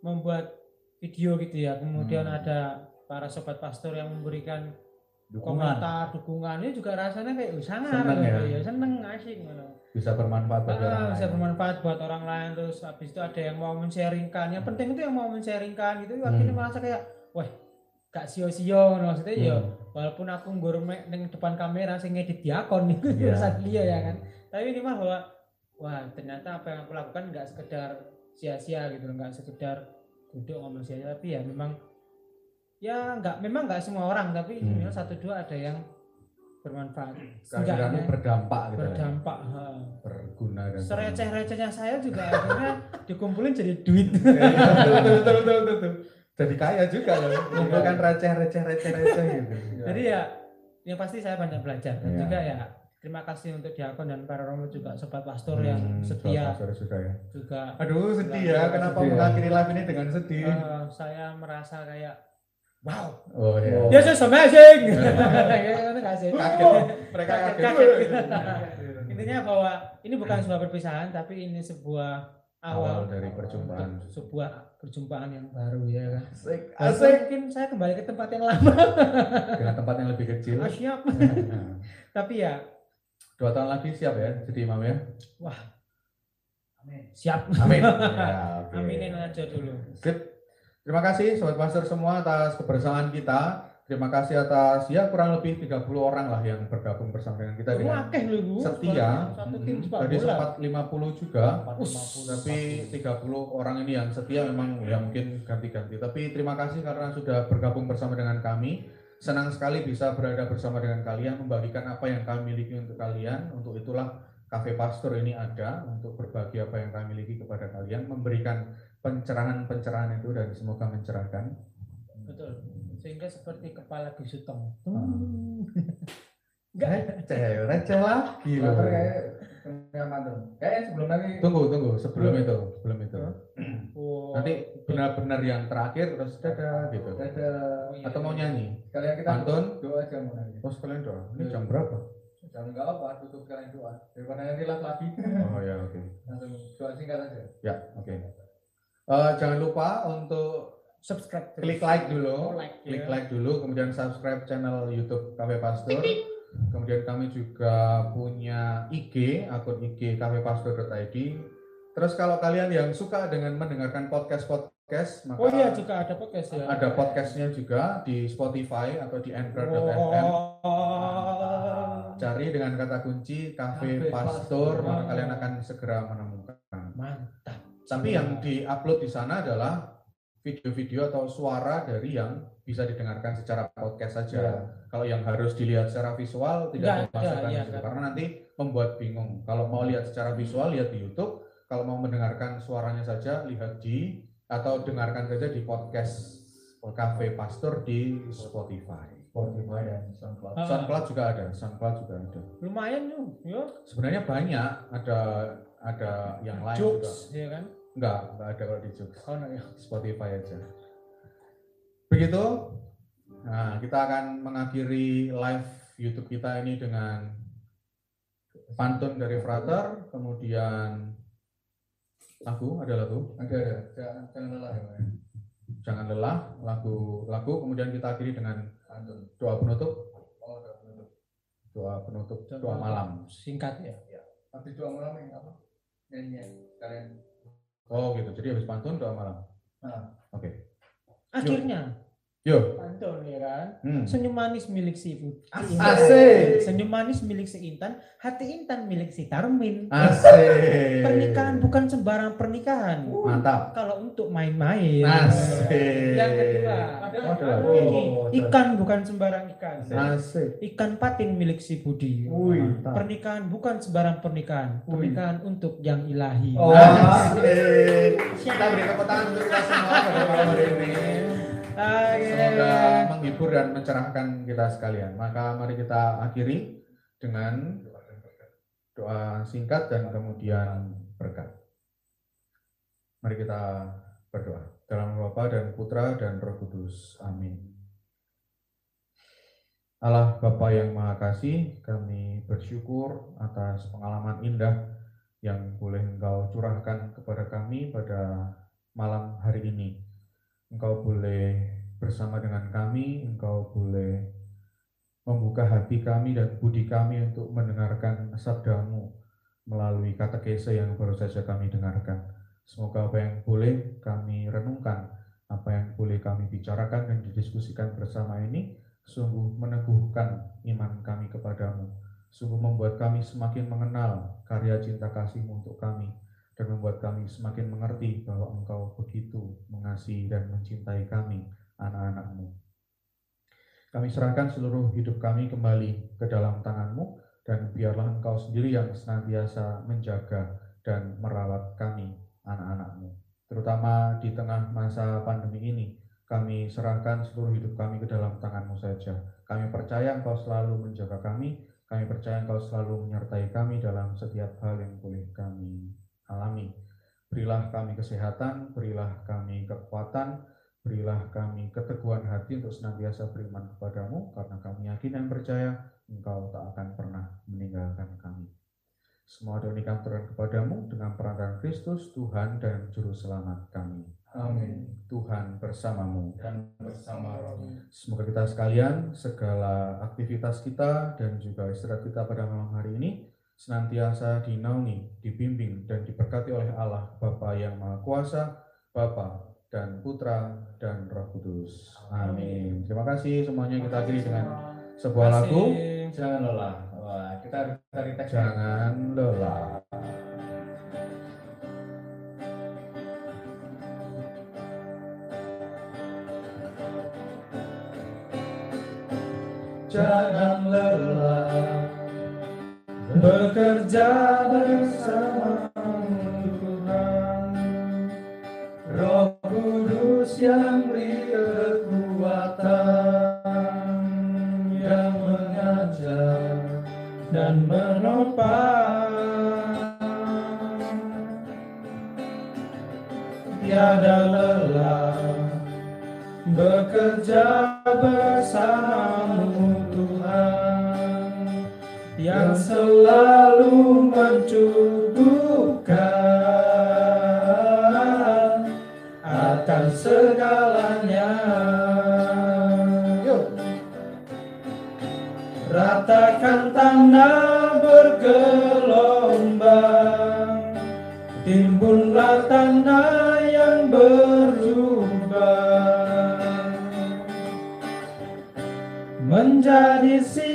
Speaker 4: membuat video gitu ya kemudian
Speaker 2: Hmm.
Speaker 4: ada para sobat pastor yang memberikan
Speaker 2: Dukungan
Speaker 4: komentar dukungannya juga rasanya kayak "Oh, sangar
Speaker 2: Seneng ya?
Speaker 4: gitu ya seneng asik gitu.
Speaker 2: bisa bermanfaat bagi orang
Speaker 4: Ah, bisa
Speaker 2: lain.
Speaker 4: bermanfaat buat orang lain terus habis itu ada yang mau men-sharingkan yang penting itu yang mau men-sharingkan gitu akhirnya
Speaker 2: Hmm.
Speaker 4: merasa kayak wah gak sio-sio maksudnya ya
Speaker 2: Hmm.
Speaker 4: walaupun aku ngurme ning depan kamera sing ngedit diakon <laughs>
Speaker 2: Iya.
Speaker 4: urusan dia ya kan tapi ini mah bahwa wah ternyata apa yang aku lakukan nggak sekedar sia-sia gitu nggak sekedar duduk ngomong sih tapi ya memang ya nggak memang nggak semua orang tapi
Speaker 2: Hmm.
Speaker 4: minimal satu dua ada yang bermanfaat
Speaker 2: kehadiranmu
Speaker 4: Seenggaknya
Speaker 2: berdampak gitu ya.
Speaker 4: berdampak ha.
Speaker 2: berguna dan
Speaker 4: sereceh-recehnya saya juga akhirnya dikumpulin jadi duit
Speaker 2: Iya, betul, betul, betul, betul, betul. Jadi kaya juga loh <laughs> mengumpulkan receh receh receh receh gitu.
Speaker 4: Jadi ya yang pasti saya banyak belajar. Dan
Speaker 2: Iya.
Speaker 4: juga ya terima kasih untuk diakon dan para romo juga sobat pastor yang
Speaker 2: Hmm,
Speaker 4: setia
Speaker 2: saudara sudah ya.
Speaker 4: juga.
Speaker 2: Aduh sedih ya kenapa
Speaker 1: Sedih ya.
Speaker 2: mengakhiri live ini dengan sedih?
Speaker 4: Eh, saya merasa kayak wow.
Speaker 2: Oh ya
Speaker 1: Oh.
Speaker 4: Yes, is amazing. <laughs> Sih?
Speaker 2: kaget. Mereka
Speaker 4: Kaget,
Speaker 2: kaget,
Speaker 4: kaget. Intinya bahwa ini bukan sebuah perpisahan, tapi ini sebuah
Speaker 2: awal
Speaker 4: awal,
Speaker 2: dari perjumpaan.
Speaker 4: sebuah perjumpaan yang baru ya kan.
Speaker 2: asik
Speaker 4: Walaupun
Speaker 2: asik
Speaker 4: Mungkin saya kembali ke tempat yang lama. <laughs>
Speaker 2: dengan tempat yang lebih kecil
Speaker 4: Oh, siap. <laughs> tapi ya
Speaker 2: dua tahun lagi siap ya jadi imam ya
Speaker 4: siap.
Speaker 2: amin <laughs> ya, oke.
Speaker 4: Aminin aja dulu.
Speaker 2: Sip. Terima kasih Sobat Pastor semua atas kebersamaan kita. Terima kasih atas ya kurang lebih 30 orang lah yang bergabung bersama dengan kita dengan
Speaker 4: lu,
Speaker 2: setia. Hmm, Tadi sempat 50 juga.
Speaker 4: Us.
Speaker 2: Tapi 30 orang ini yang setia memang ya mungkin ganti-ganti. Tapi terima kasih karena sudah bergabung bersama dengan kami. Senang sekali bisa berada bersama dengan kalian, membagikan apa yang kami miliki untuk kalian. Untuk itulah Cafe Pastor ini ada untuk berbagi apa yang kami miliki kepada kalian, memberikan pencerahan-pencerahan itu dan semoga mencerahkan.
Speaker 4: Betul. Sehingga seperti kepala bisutong.
Speaker 2: Hmm.
Speaker 4: Enggak.
Speaker 2: Receh, receh lagi loh.
Speaker 1: Kayak sebelum lagi
Speaker 2: Tunggu, tunggu, sebelum itu, sebelum itu.
Speaker 4: Oh,
Speaker 2: Nanti benar-benar yang terakhir terus dadah gitu.
Speaker 1: ada
Speaker 4: Oh, iya.
Speaker 2: Atau mau nyanyi?
Speaker 1: sekalian kita
Speaker 2: Pantun?
Speaker 1: doa aja mau nanti.
Speaker 2: Oh sekalian doa. Ini jam berapa?
Speaker 1: Jangan enggak apa, tutup sekalian doa. Daripada nanti live lagi.
Speaker 2: Oh ya oke.
Speaker 1: Langsung doa singkat aja.
Speaker 2: Ya oke. Eh, jangan lupa untuk
Speaker 4: subscribe terus.
Speaker 2: klik like dulu,
Speaker 4: Oh, like,
Speaker 2: klik
Speaker 4: ya.
Speaker 2: like dulu, kemudian subscribe channel YouTube Cafe Pastor. Kemudian kami juga punya IG, akun IG cafepastor.id. Terus kalau kalian yang suka dengan mendengarkan podcast-podcast, maka
Speaker 4: Oh iya juga ada podcast ya.
Speaker 2: ada podcastnya juga di Spotify atau di Anchor.fm.
Speaker 4: Oh.
Speaker 2: Cari dengan kata kunci Cafe
Speaker 1: Cafe
Speaker 2: Pastor,
Speaker 1: Pastor.
Speaker 2: maka kalian akan segera menemukan.
Speaker 4: Mantap.
Speaker 2: Tapi yang diupload di sana adalah video-video atau suara dari yang bisa didengarkan secara podcast saja.
Speaker 1: Ya.
Speaker 2: Kalau yang harus dilihat secara visual tidak
Speaker 4: ada,
Speaker 2: dimasukkan
Speaker 4: iya,
Speaker 2: di situ.
Speaker 4: kan.
Speaker 2: karena nanti membuat bingung. Kalau mau lihat secara visual lihat di YouTube, kalau mau mendengarkan suaranya saja lihat di atau dengarkan saja di podcast Cafe Pastor di Spotify.
Speaker 1: Spotify dan SoundCloud.
Speaker 4: Ah.
Speaker 2: SoundCloud juga ada, SoundCloud juga ada.
Speaker 4: Lumayan yo.
Speaker 2: Sebenarnya banyak, ada ada yang lain juga.
Speaker 4: Jokes, ya kan?
Speaker 2: Enggak, enggak ada kalau di Joox.
Speaker 4: Oh, no, ya.
Speaker 2: Spotify aja. Begitu. Nah, kita akan mengakhiri live YouTube kita ini dengan pantun dari Frater, kemudian lagu, ada lagu,
Speaker 1: Ada ada. Jangan jangan lelah ya. Pak.
Speaker 2: jangan lelah, lagu lagu, kemudian kita akhiri dengan
Speaker 1: Pantun.
Speaker 2: doa penutup,
Speaker 1: Oh, udah penutup.
Speaker 2: doa penutup, doa malam.
Speaker 4: Singkat ya.
Speaker 1: Habis doa malam ini apa? Nyanyi kalian.
Speaker 2: Oh gitu, jadi habis pantun doa malam.
Speaker 1: Nah,
Speaker 4: Akhirnya
Speaker 2: Yuk,
Speaker 4: pantun ya kan.
Speaker 2: hmm.
Speaker 4: Senyum manis milik si Putri.
Speaker 2: Asik.
Speaker 4: Senyum manis milik si Intan, hati Intan milik si Tarmin.
Speaker 2: asik.
Speaker 4: Pernikahan bukan sembarang pernikahan.
Speaker 2: Mantap.
Speaker 4: Kalau untuk main-main.
Speaker 2: Asik.
Speaker 4: Yang kedua,
Speaker 2: Oh, ada lagi.
Speaker 4: ini, ikan bukan sembarang ikan.
Speaker 2: Asik.
Speaker 4: Ikan patin milik si Budi.
Speaker 2: Mantap.
Speaker 4: Pernikahan bukan sembarang pernikahan.
Speaker 1: Wih.
Speaker 4: Pernikahan untuk yang ilahi.
Speaker 1: Oh.
Speaker 2: Asik. Kita beri tepuk tangan untuk kita semua pada malam hari ini. Semoga menghibur dan mencerahkan kita sekalian. Maka mari kita akhiri dengan doa singkat dan kemudian berkat. Mari kita berdoa. Dalam Bapa dan Putra dan Roh Kudus. Amin. Allah Bapa yang Maha Kasih, kami bersyukur atas pengalaman indah yang boleh Engkau curahkan kepada kami pada malam hari ini. Engkau boleh bersama dengan kami, Engkau boleh membuka hati kami dan budi kami untuk mendengarkan sabdamu melalui katekese yang baru saja kami dengarkan. Semoga apa yang boleh kami renungkan, apa yang boleh kami bicarakan dan didiskusikan bersama ini, sungguh meneguhkan iman kami kepadamu, sungguh membuat kami semakin mengenal karya cinta kasihmu untuk kami, dan membuat kami semakin mengerti bahwa Engkau begitu mengasihi dan mencintai kami, anak-anakmu. Kami serahkan seluruh hidup kami kembali ke dalam tanganmu, dan biarlah Engkau sendiri yang senantiasa menjaga dan merawat kami, anak-anakmu. Terutama di tengah masa pandemi ini, kami serahkan seluruh hidup kami ke dalam tanganmu saja. Kami percaya Engkau selalu menjaga kami, kami percaya Engkau selalu menyertai kami dalam setiap hal yang boleh kami alami. Berilah kami kesehatan, berilah kami kekuatan, berilah kami keteguhan hati untuk senantiasa beriman kepadamu, karena kami yakin dan percaya Engkau tak akan pernah meninggalkan kami. Semua doa kami turun kepadamu dengan peran Kristus, Tuhan dan Juru Selamat kami.
Speaker 1: Amin.
Speaker 2: Tuhan bersamamu.
Speaker 1: Dan bersama roh.
Speaker 2: Semoga kita sekalian, segala aktivitas kita dan juga istirahat kita pada malam hari ini senantiasa dinaungi, dibimbing, dan diberkati oleh Allah Bapa yang Maha Kuasa, Bapa dan Putra dan Roh Kudus. Amin. Terima kasih semuanya kita akhiri dengan sebuah lagu.
Speaker 1: Jangan lelah. Wah, kita cari teks.
Speaker 2: Jangan lelah.
Speaker 4: Jangan lelah bekerja bersama Tuhan. Roh Kudus yang beri kekuatan, yang mengajar dan menopang. Tiada lelah bekerja bersamamu yang selalu mencukupkan akan segalanya. Yuk. Ratakan tanah bergelombang, timbunlah tanah yang berubah menjadi siap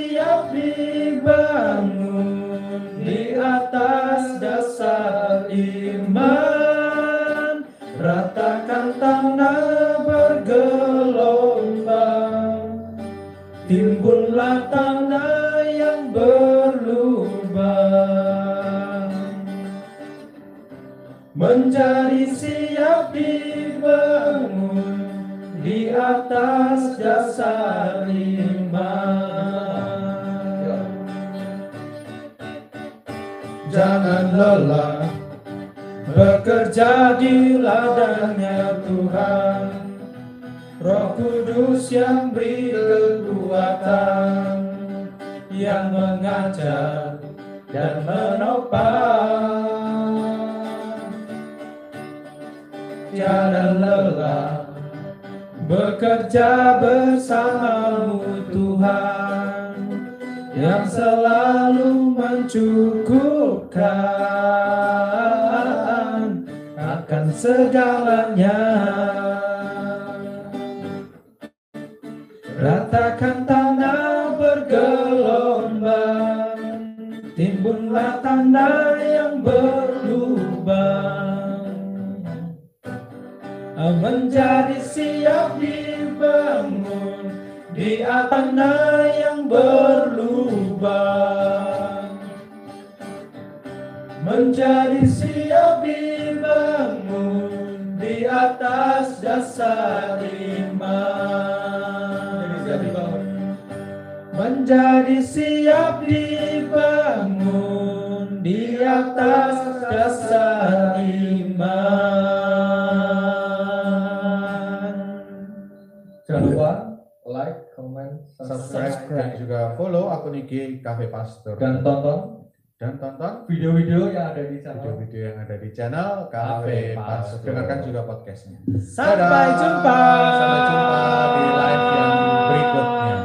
Speaker 4: dibangun di atas dasar iman. Ratakan tanah bergelombang. Timbunlah tanah yang berlubang. Menjadi siap dibangun di atas dasar iman. Jangan lelah bekerja di ladangnya Tuhan. Roh Kudus yang beri kekuatan, yang mengajar dan menopang. Tiada lelah bekerja bersamamu Tuhan yang selalu mencukupkan akan segalanya. Ratakan tanah bergelombang timbunlah tanah yang berlubang. Menjadi siap dibangun di atas tanah yang berlubang menjadi siap dibangun di atas dasar iman. Menjadi siap dibangun di atas dasar iman
Speaker 2: Subscribe
Speaker 1: subscribe,
Speaker 2: dan juga follow akun IG Cafe Pastor
Speaker 1: dan tonton
Speaker 2: dan tonton
Speaker 1: video-video yang ada di channel.
Speaker 2: video-video yang ada di channel
Speaker 1: Cafe
Speaker 2: Pastor.
Speaker 1: Pastor.
Speaker 2: Dengarkan juga podcastnya.
Speaker 6: Sampai
Speaker 2: Dadah.
Speaker 6: jumpa.
Speaker 2: Sampai jumpa di live yang berikutnya.